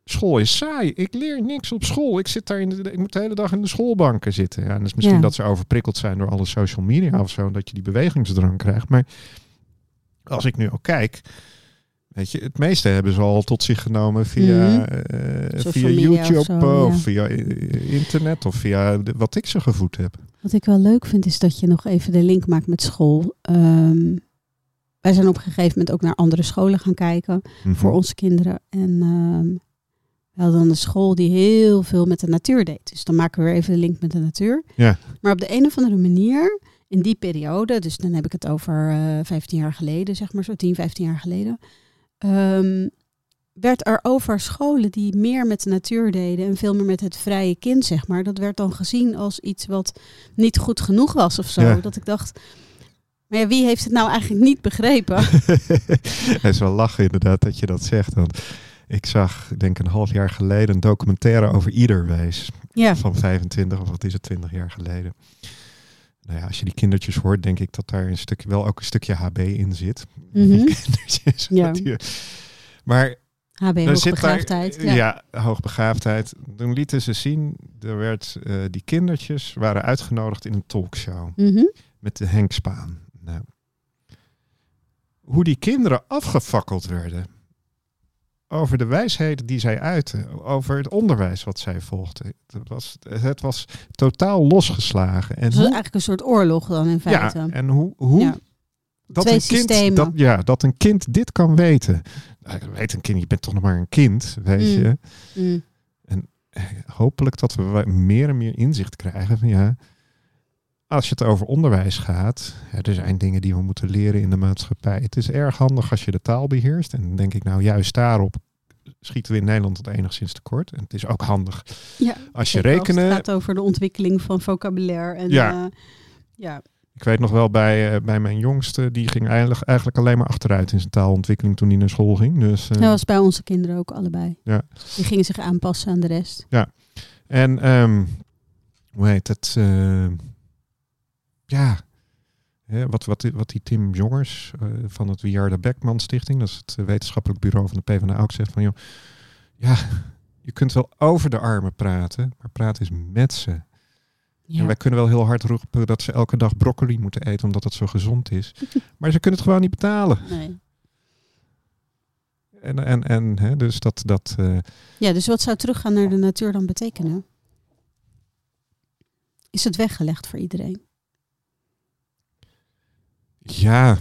School is saai. Ik leer niks op school. Ik, zit daar in de, ik moet de hele dag in de schoolbanken zitten. Ja, en dat is misschien Ja. dat ze overprikkeld zijn door alle social media of zo. Dat je die bewegingsdrang krijgt. Maar als ik nu ook kijk. Weet je, het meeste hebben ze al tot zich genomen via, Mhm. eh, via of YouTube zo, of ja. via eh, internet of via de- wat ik ze gevoed heb. Wat ik wel leuk vind is dat je nog even de link maakt met school. Ehm, wij zijn op een gegeven moment ook naar andere scholen gaan kijken Mhm. voor onze kinderen. En ehm, we hadden dan een school die heel veel met de natuur deed. Dus dan maken we weer even de link met de natuur. Ja. Maar op de een of andere manier, in die periode, dus dan heb ik het over eh 15 jaar geleden, zeg maar zo 10, 15 jaar geleden, ehm, werd er over scholen die meer met de natuur deden en veel meer met het vrije kind, zeg maar, dat werd dan gezien als iets wat niet goed genoeg was of zo. Ja. Dat ik dacht, maar ja, wie heeft het nou eigenlijk niet begrepen? Het is wel lachen inderdaad dat je dat zegt. Want ik zag, ik denk een half jaar geleden, een documentaire over Iederwijs. ja, Van 25 of wat is het, 20 jaar geleden. Nou ja, als je die kindertjes hoort, denk ik dat daar een stukje, wel ook een stukje HB in zit. Mhm. Kindertjes. Ja. Maar HB daar, hoogbegaafdheid. ja. Ja. hoogbegaafdheid. Toen lieten ze zien, er werd, eh, die kindertjes waren uitgenodigd in een talkshow Mhm. met de Henk Spaan. Nou, hoe die kinderen afgefakkeld werden over de wijsheden die zij uiten, over het onderwijs wat zij volgden. Het was, het was totaal losgeslagen. En Dus hoe, eigenlijk een soort oorlog dan in feite. ja, en hoe, hoe Ja. dat, Twee een kind, systemen. dat, ja, dat een kind dit kan weten. Nou, weet een kind, je bent toch nog maar een kind, weet Mm. je. Mm. Eh, hopelijk dat we meer en meer inzicht krijgen van ja, als je het over onderwijs gaat, ja, er zijn dingen die we moeten leren in de maatschappij. Het is erg handig als je de taal beheerst. En denk ik nou juist daarop schieten we in Nederland het enigszins tekort. En het is ook handig Ja, als je rekenen. Het gaat over de ontwikkeling van vocabulaire. En, Ja. ja. ja. Ik weet nog wel bij, eh, bij mijn jongste, die ging eigenlijk, eigenlijk alleen maar achteruit in zijn taalontwikkeling toen hij naar school ging. Dus, eh, Dat was bij onze kinderen ook allebei. Ja. Die gingen zich aanpassen aan de rest. En ehm, hoe heet het? Ja, hè, wat, wat, wat die Tim Jongers eh, van het Wiarda Beckman Stichting, dat is het eh, wetenschappelijk bureau van de PvdA ook zegt van joh, ja, je kunt wel over de armen praten, maar praat eens met ze. Ja. En wij kunnen wel heel hard roepen dat ze elke dag broccoli moeten eten omdat het zo gezond is, maar ze kunnen het gewoon niet betalen. Nee. En, en, en hè, dus dat, dat eh, ja, dus wat zou teruggaan naar de natuur dan betekenen? Is het weggelegd voor iedereen? Ja,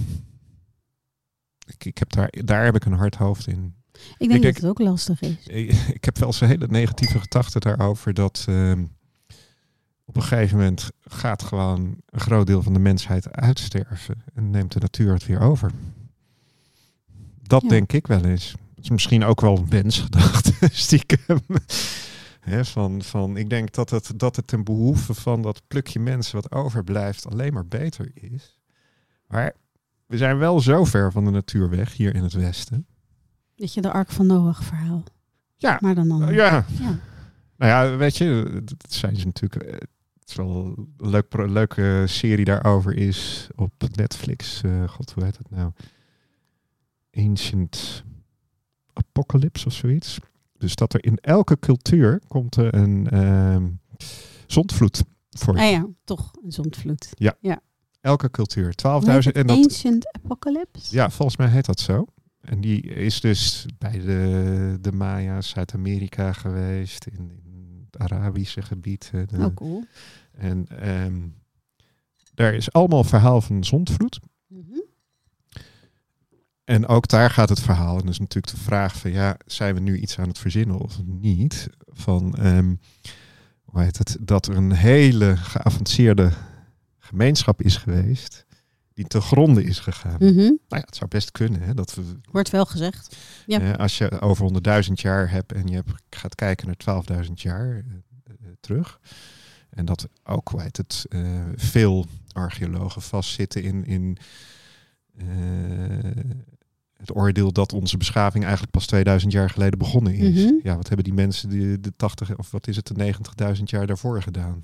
ik, ik heb daar, daar heb ik een hard hoofd in. Ik denk denk- dat het ook lastig is. Ik ik heb wel eens een hele negatieve gedachte daarover dat ehm, op een gegeven moment gaat gewoon een groot deel van de mensheid uitsterven en neemt de natuur het weer over. Dat Ja. denk ik wel eens. Het is misschien ook wel een wensgedachte, stiekem. Van, van, ik denk dat het, dat het ten behoeve van dat plukje mensen wat overblijft alleen maar beter is. Maar we zijn wel zo ver van de natuur weg hier in het Westen. Weet je, de Ark van Noach verhaal. Ja. Maar dan anders. Ja, Ja. Nou ja, weet je, dat zijn ze natuurlijk. eh, Het is wel een leuk, leuke serie daarover is op Netflix. eh, God, hoe heet het nou? Ancient Apocalypse of zoiets. Dus dat er in elke cultuur komt er een ehm zondvloed voor. Ah ja, toch een zondvloed. Elke cultuur. Hoe heet 12.000. het? En dat, Ancient Apocalypse? ja, volgens mij heet dat zo. En die is dus bij de, de Maya's Zuid-Amerika geweest, in, in het Arabische gebied. eh, de- Oh, cool. En ehm, daar is allemaal verhaal van zondvloed. Mhm. En ook daar gaat het verhaal. En is natuurlijk de vraag van ja, zijn we nu iets aan het verzinnen of niet? Van ehm, hoe heet het? Dat er een hele geavanceerde gemeenschap is geweest die te gronde is gegaan. Mhm. Nou ja, het zou best kunnen hè, dat we Wordt wel gezegd. Ja. eh, als je over 100.000 jaar hebt en je hebt, gaat kijken naar 12.000 jaar eh, eh, terug. En dat ook, heet het, veel archeologen vastzitten in, in het oordeel dat onze beschaving eigenlijk pas 2000 jaar geleden begonnen is. Mhm. Ja, wat hebben die mensen die de 80 of wat is het, de 90.000 jaar daarvoor gedaan?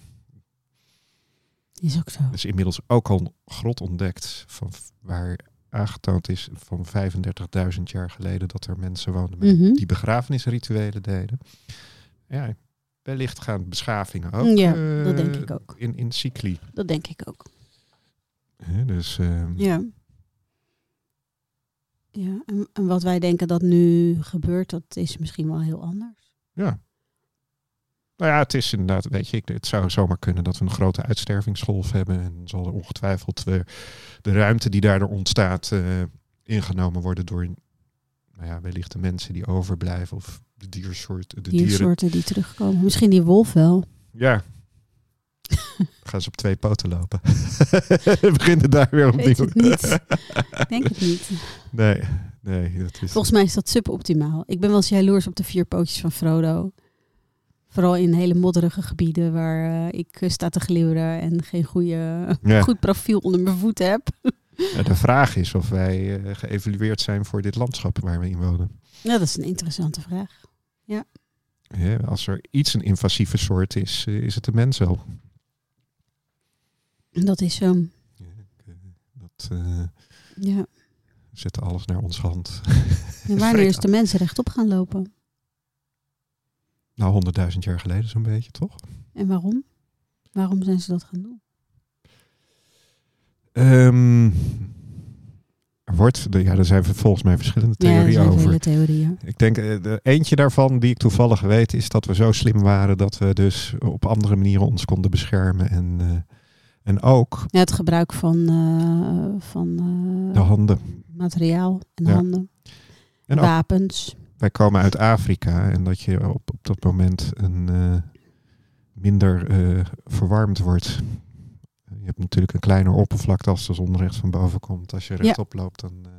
Is ook zo. Er is inmiddels ook al een grot ontdekt van waar aangetoond is van 35.000 jaar geleden dat er mensen woonden met Mhm. die begrafenisrituelen deden. Ja, wellicht gaan beschavingen ook. Ja, eh, dat denk ik ook. In, in cycli. Dat denk ik ook. Dus ehm, Ja. Ja, en, en wat wij denken dat nu gebeurt, dat is misschien wel heel anders. ja. Nou ja, het is inderdaad, weet je, het zou zomaar kunnen dat we een grote uitstervingsgolf hebben. En dan zal er ongetwijfeld eh, de ruimte die daardoor ontstaat eh, ingenomen worden door, nou ja, wellicht de mensen die overblijven of de diersoorten. De dieren. Diersoorten die terugkomen. Misschien die wolf wel. Ja. Gaan ze op twee poten lopen. We beginnen daar weer opnieuw. Weet het niet. Ik denk het niet. Nee, nee, dat is. Volgens mij is dat suboptimaal. Ik ben wel eens jaloers op de vier pootjes van Frodo. Vooral in hele modderige gebieden waar eh, ik eh, sta te gliberen en geen goede, Ja. goed profiel onder mijn voet heb. Ja, de vraag is of wij eh, geëvalueerd zijn voor dit landschap waar we in wonen. Ja, dat is een interessante vraag. Hè, als er iets een invasieve soort is, is het de mens wel. Dat is zo. Ja, eh, Dat eh, Ja. we zetten alles naar onze hand. En wanneer is de mensen rechtop gaan lopen? Nou, honderdduizend jaar geleden zo'n beetje, toch? En waarom? Waarom zijn ze dat gaan doen? Ehm, er wordt, de, ja, er zijn volgens mij verschillende Ja, er theorieën zijn over. theorieën. Ik denk, eh, de eentje daarvan die ik toevallig weet, is dat we zo slim waren dat we dus op andere manieren ons konden beschermen. En, eh, en ook Ja, het gebruik van, eh, van de handen. materiaal en Ja. handen. En Wapens. Wij komen uit Afrika en dat je op, op dat moment een, eh, minder eh, verwarmd wordt. Je hebt natuurlijk een kleiner oppervlakte als de zon recht van boven komt. Als je rechtop loopt, dan eh,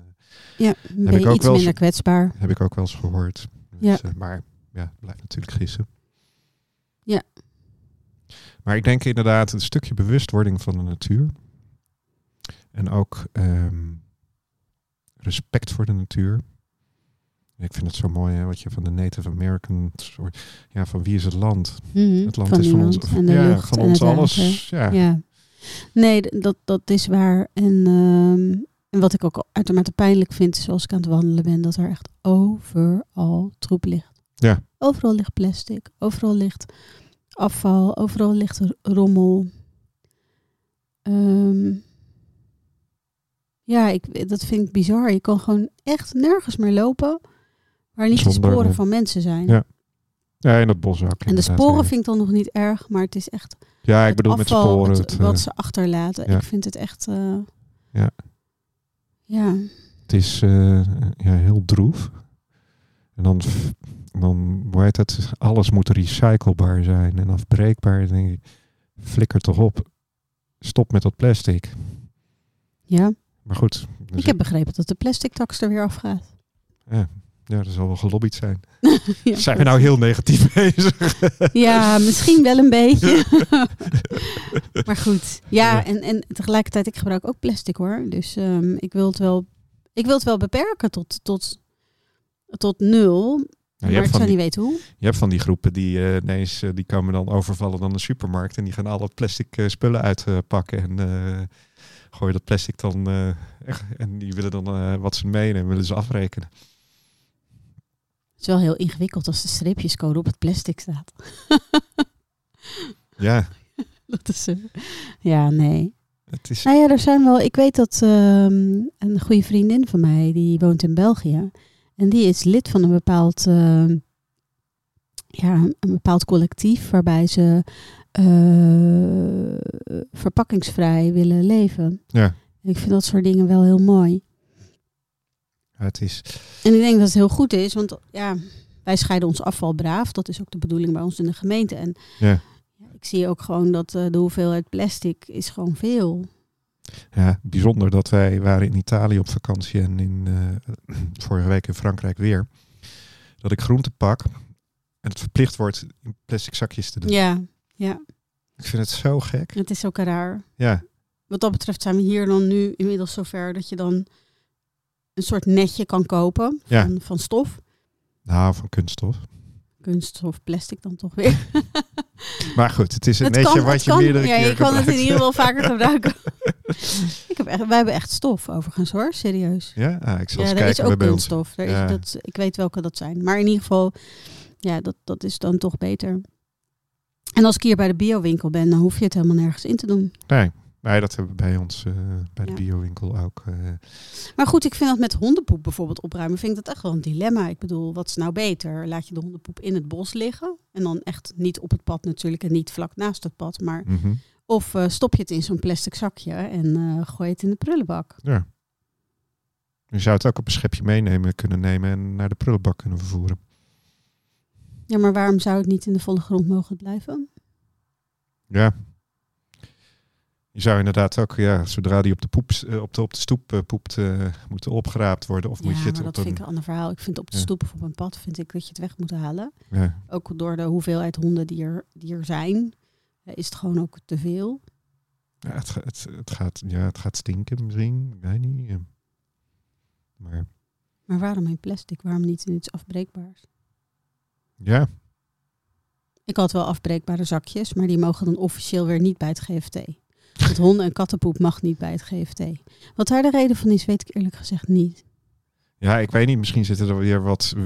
Ja, ben ik je ook iets wel eens- minder kwetsbaar. heb ik ook wel eens gehoord. Ja. Dus, eh, maar ja, blijft natuurlijk gissen. Ja. Maar ik denk inderdaad een stukje bewustwording van de natuur. En ook ehm, respect voor de natuur. Ik vind het zo mooi hè, wat je van de Native Americans. Ja, van wie is het land? Mhm, Het land van is van ons. En de ja, lucht van ons alles. Ja. Ja. Nee, dat, dat is waar. En, ehm, en wat ik ook uitermate pijnlijk vind, zoals ik aan het wandelen ben, dat er echt overal troep ligt. Ja. Overal ligt plastic, overal ligt afval, overal ligt rommel. Ehm, ja, ik, dat vind ik bizar. Je kan gewoon echt nergens meer lopen waar niet de sporen van mensen zijn. Ja, Ja, in dat bos ook. En de sporen ja. vind ik dan nog niet erg, maar het is echt Ja, ik bedoel met sporen. het- Het, eh, wat ze achterlaten. ja. Ik vind het echt. eh, Ja. Ja. Het is eh, ja, heel droef. En dan, dan hoe heet het? Alles moet recyclebaar zijn en afbreekbaar. Dan denk ik, flikker toch op. Stop met dat plastic. ja. Maar goed. er Ik heb begrepen dat de plastic tax er weer afgaat. zit- ja, er zal wel gelobbyd zijn. ja, Zijn we nou heel negatief bezig? Ja, misschien wel een beetje. maar goed. Ja, Ja. En, en tegelijkertijd, ik gebruik ook plastic hoor. Dus ehm, ik, wil het wel, ik wil het wel beperken tot, tot, tot nul. Nou, je, maar hebt ik van zou die, niet weten hoe. je hebt van die groepen die eh, ineens eh, die komen dan overvallen dan de supermarkt. En die gaan alle plastic eh, spullen uitpakken. en gooien dat plastic dan. en die willen dan wat ze meenemen, willen ze afrekenen. Het is wel heel ingewikkeld als de streepjescode op het plastic staat. Ja, Dat is, ja, nee. Het is, Nou ja, er zijn wel. Ik weet dat ehm, een goede vriendin van mij die woont in België en die is lid van een bepaald, ehm, ja, een bepaald collectief waarbij ze eh, verpakkingsvrij willen leven. Ja. Ik vind dat soort dingen wel heel mooi. Het is, En ik denk dat het heel goed is, want ja, wij scheiden ons afval braaf. Dat is ook de bedoeling bij ons in de gemeente. En Ja. ik zie ook gewoon dat eh, de hoeveelheid plastic is gewoon veel. ja, bijzonder dat wij waren in Italië op vakantie en in, eh, vorige week in Frankrijk weer. Dat ik groente pak en het verplicht wordt in plastic zakjes te doen. Ja, ja, Ik vind het zo gek. het is ook raar. Ja, Wat dat betreft zijn we hier dan nu inmiddels zover dat je dan een soort netje kan kopen Ja. van, van stof. nou, van kunststof. Kunststof, plastic dan toch weer. Maar goed, het is een Het netje kan- wat je kan- meerdere ja, keer je kan het in ieder geval vaker gebruiken. ik heb echt, wij hebben echt stof overigens hoor, serieus. Ja, ah, ik zal Ja, eens er kijken is waar ook ons. kunststof. Er Ja. is, dat, ik weet welke dat zijn. Maar in ieder geval, ja, dat, dat is dan toch beter. En als ik hier bij de biowinkel ben, dan hoef je het helemaal nergens in te doen. Nee, nee, dat hebben we bij ons eh, bij de Ja. biowinkel ook. eh. Maar goed, ik vind dat met hondenpoep bijvoorbeeld opruimen, vind ik dat echt wel een dilemma. Ik bedoel, wat is nou beter? Laat je de hondenpoep in het bos liggen? En dan echt niet op het pad natuurlijk en niet vlak naast het pad. Maar mhm. of eh, stop je het in zo'n plastic zakje en gooi je het in de prullenbak. Ja. Je zou het ook op een schepje meenemen kunnen nemen en naar de prullenbak kunnen vervoeren. Ja, maar waarom zou het niet in de volle grond mogen blijven? Ja. Je zou inderdaad ook, ja, zodra die op de, poep, eh, op de, op de stoep eh, poept, eh, moeten opgeraapt worden. Of moet je maar het dat op vind ik een... ander verhaal. Ik vind op de Ja. stoep of op een pad vind ik dat je het weg moet halen. Ja. Ook door de hoeveelheid honden die er, die er zijn, is het gewoon ook te veel. Ja, het, het, het, gaat, ja, het gaat stinken misschien, ik weet niet. Maar Maar waarom in plastic? Waarom niet in iets afbreekbaars? ja, Ik had wel afbreekbare zakjes, maar die mogen dan officieel weer niet bij het GFT. Want honden- en kattenpoep mag niet bij het GFT. Wat daar de reden van is, weet ik eerlijk gezegd niet. ja, ik weet niet, misschien zitten er weer wat eh,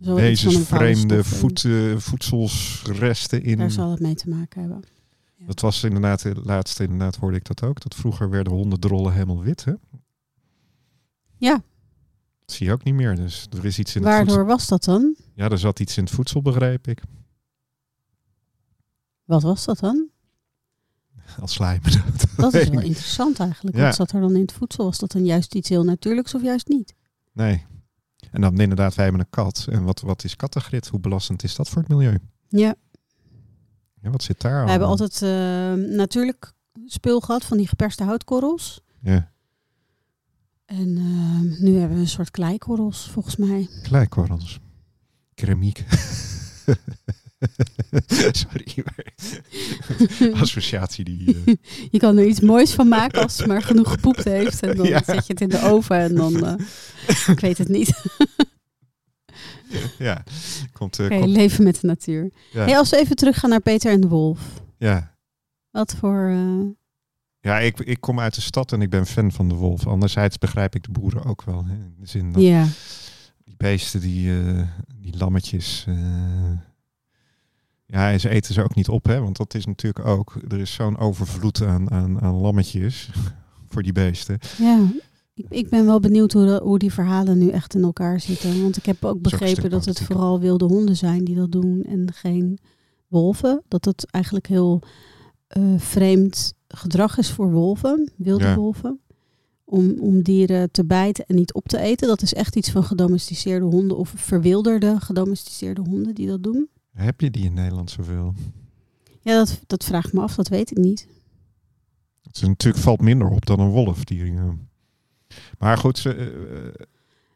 Zo iets van een bepaalde wezensvreemde stof in. voet, eh, voedselsresten in. Daar zal het mee te maken hebben. Dat was inderdaad, de laatste inderdaad hoorde ik dat ook. Dat vroeger werden hondendrollen helemaal wit, hè? Ja, Dat zie je ook niet meer. Dus er is iets in het waardoor voedsel. was dat dan? Ja, er zat iets in het voedsel, begreep ik. Wat was dat dan? Als slijm. Dat is weet wel interessant eigenlijk. Ja. Wat zat er dan in het voedsel? Was dat dan juist iets heel natuurlijks of juist niet? Nee. En dan inderdaad, wij hebben een kat. En wat, wat is kattengrit? Hoe belastend is dat voor het milieu? Ja, Ja, wat zit daar we hebben altijd eh, natuurlijk spul gehad van die geperste houtkorrels. Ja, En eh, nu hebben we een soort kleikorrels, volgens mij. kleikorrels. Keramiek. Sorry, maar associatie die... eh, Je kan er iets moois van maken als het maar genoeg gepoept heeft. En dan Ja. zet je het in de oven en dan... eh, ik weet het niet. ja, komt... eh, komt leven met de natuur. ja. Hey, als we even teruggaan naar Peter en de Wolf. ja. Wat voor... Ja, ik, ik kom uit de stad en ik ben fan van de wolf. Anderzijds begrijp ik de boeren ook wel. Hè? In de zin dat ja, die beesten, die, die lammetjes... ja, en ze eten ze ook niet op, hè? Want dat is natuurlijk ook... Er is zo'n overvloed aan, aan, aan lammetjes voor die beesten. ja. Ik, ben wel benieuwd hoe, dat- hoe die verhalen nu echt in elkaar zitten. Want ik heb ook begrepen dat het vooral wilde honden zijn die dat doen en geen wolven. Dat het eigenlijk heel eh, vreemd gedrag is voor wolven, wilde Ja. wolven. Om, om dieren te bijten en niet op te eten. Dat is echt iets van gedomesticeerde honden of verwilderde gedomesticeerde honden die dat doen. Heb je die in Nederland zoveel? Ja, dat, dat vraag ik me af, dat weet ik niet. Het is natuurlijk valt minder op dan een wolf. Die, eh, maar goed, ze, eh,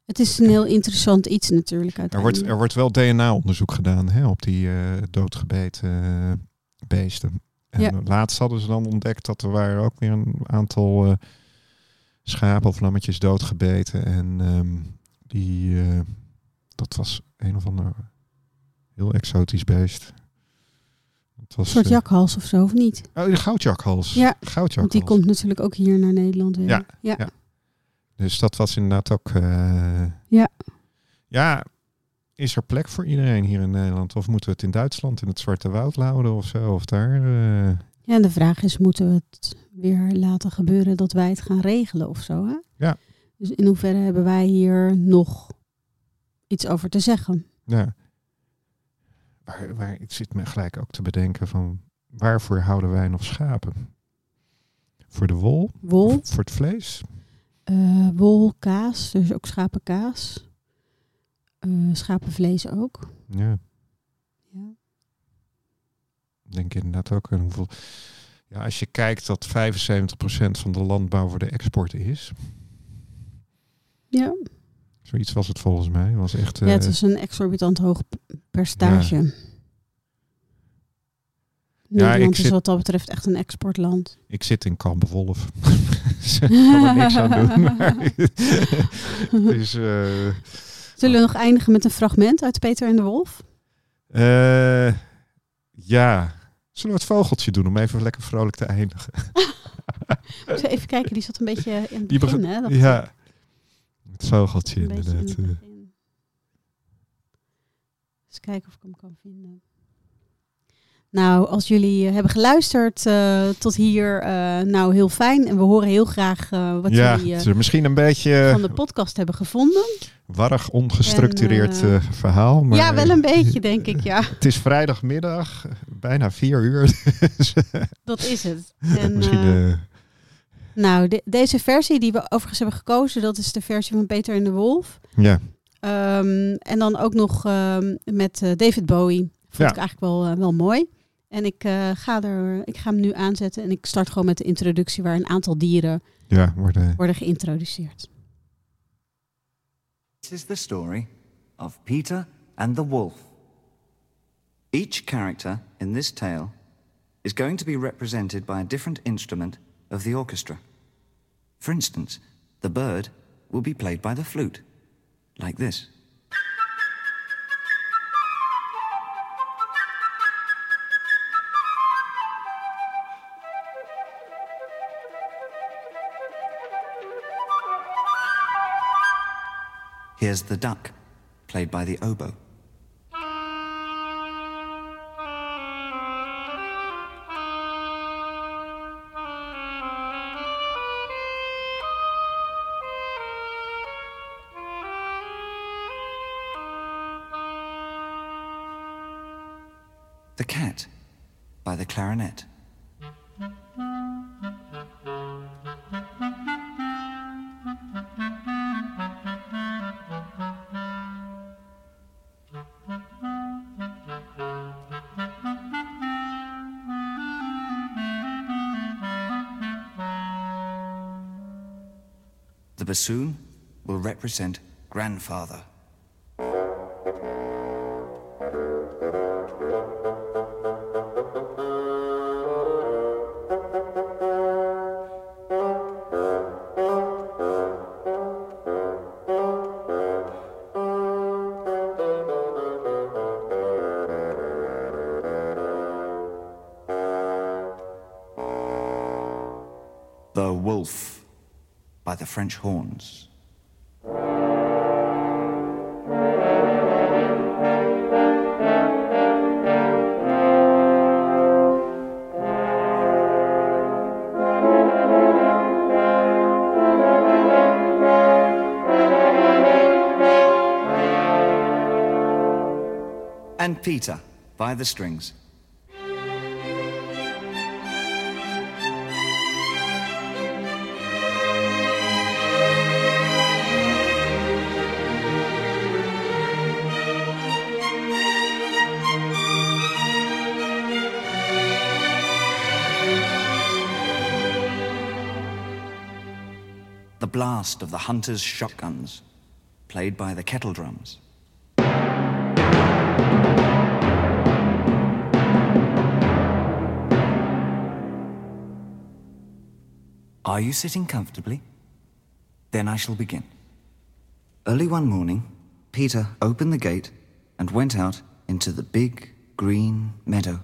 Het is een heel interessant iets natuurlijk er, wordt, er wordt wel DNA-onderzoek gedaan hè, op die eh, doodgebeten eh, beesten. En Ja. laatst hadden ze dan ontdekt dat er waren ook weer een aantal eh, schapen of lammetjes doodgebeten. En ehm, die, eh, dat was een of ander heel exotisch beest. Het was, Een soort eh, jakhals of zo, of niet? Oh, de goudjakhals. Ja, goudjakhals. Want die komt natuurlijk ook hier naar Nederland weer. Ja, ja. ja. Dus dat was inderdaad ook. eh, Ja. Ja, is er plek voor iedereen hier in Nederland? Of moeten we het in Duitsland in het Zwarte Woud houden of zo? Of daar? eh, Ja, en de vraag is, moeten we het weer laten gebeuren dat wij het gaan regelen of zo? Hè? Ja. Dus in hoeverre hebben wij hier nog iets over te zeggen? Ja. Waar, waar, ik zit me gelijk ook te bedenken van waarvoor houden wij nog schapen? Voor de wol? Wol, Of voor het vlees? eh, wol, kaas, dus ook schapenkaas. Eh, schapenvlees ook. Ja, Ja. ik denk inderdaad ook aan hoeveel. Ja, als je kijkt dat 75% van de landbouw voor de export is. Ja. Zoiets was het volgens mij. Was echt. ja, het eh, is een exorbitant hoog percentage. Nederland ik is zit- wat dat betreft echt een exportland. Ik zit in Kampenwolf. dus ik kan er niks aan doen. Dus, eh, Zullen we nog eindigen met een fragment uit Peter en de Wolf? eh, ja. Zullen we het vogeltje doen om even lekker vrolijk te eindigen? Even kijken, die zat een beetje in het begin, hè? ja. Het vogeltje. Een in inderdaad. begin. Eens kijken of ik hem kan vinden. Nou, als jullie eh, hebben geluisterd eh, tot hier, eh, nou heel fijn. En we horen heel graag wat ja, jullie misschien een beetje van de podcast hebben gevonden. warrig, ongestructureerd En, verhaal. Maar ja, wel een beetje, denk ik, ja. Het is vrijdagmiddag, bijna vier uur. Dus, Dat is het. En, misschien Nou, de- deze versie die we overigens hebben gekozen, dat is de versie van Peter en de Wolf. ja. Ehm, en dan ook nog ehm, met eh, David Bowie. Vond Ja. ik eigenlijk wel, eh, wel mooi. En ik, eh, ga er, ik ga hem nu aanzetten en ik start gewoon met de introductie waar een aantal dieren ja, worden. worden geïntroduceerd. This is the story of Peter and the Wolf. Each character in this tale is going to be represented by a different instrument of the orchestra. For instance, the bird will be played by the flute, like this. Here's the duck, played by the oboe. The cat, by the clarinet. The bassoon will represent grandfather. French horns. And Peter by the strings. Blast of the hunters' shotguns, played by the kettle drums. Are you sitting comfortably? Then I shall begin. Early one morning, Peter opened the gate and went out into the big green meadow.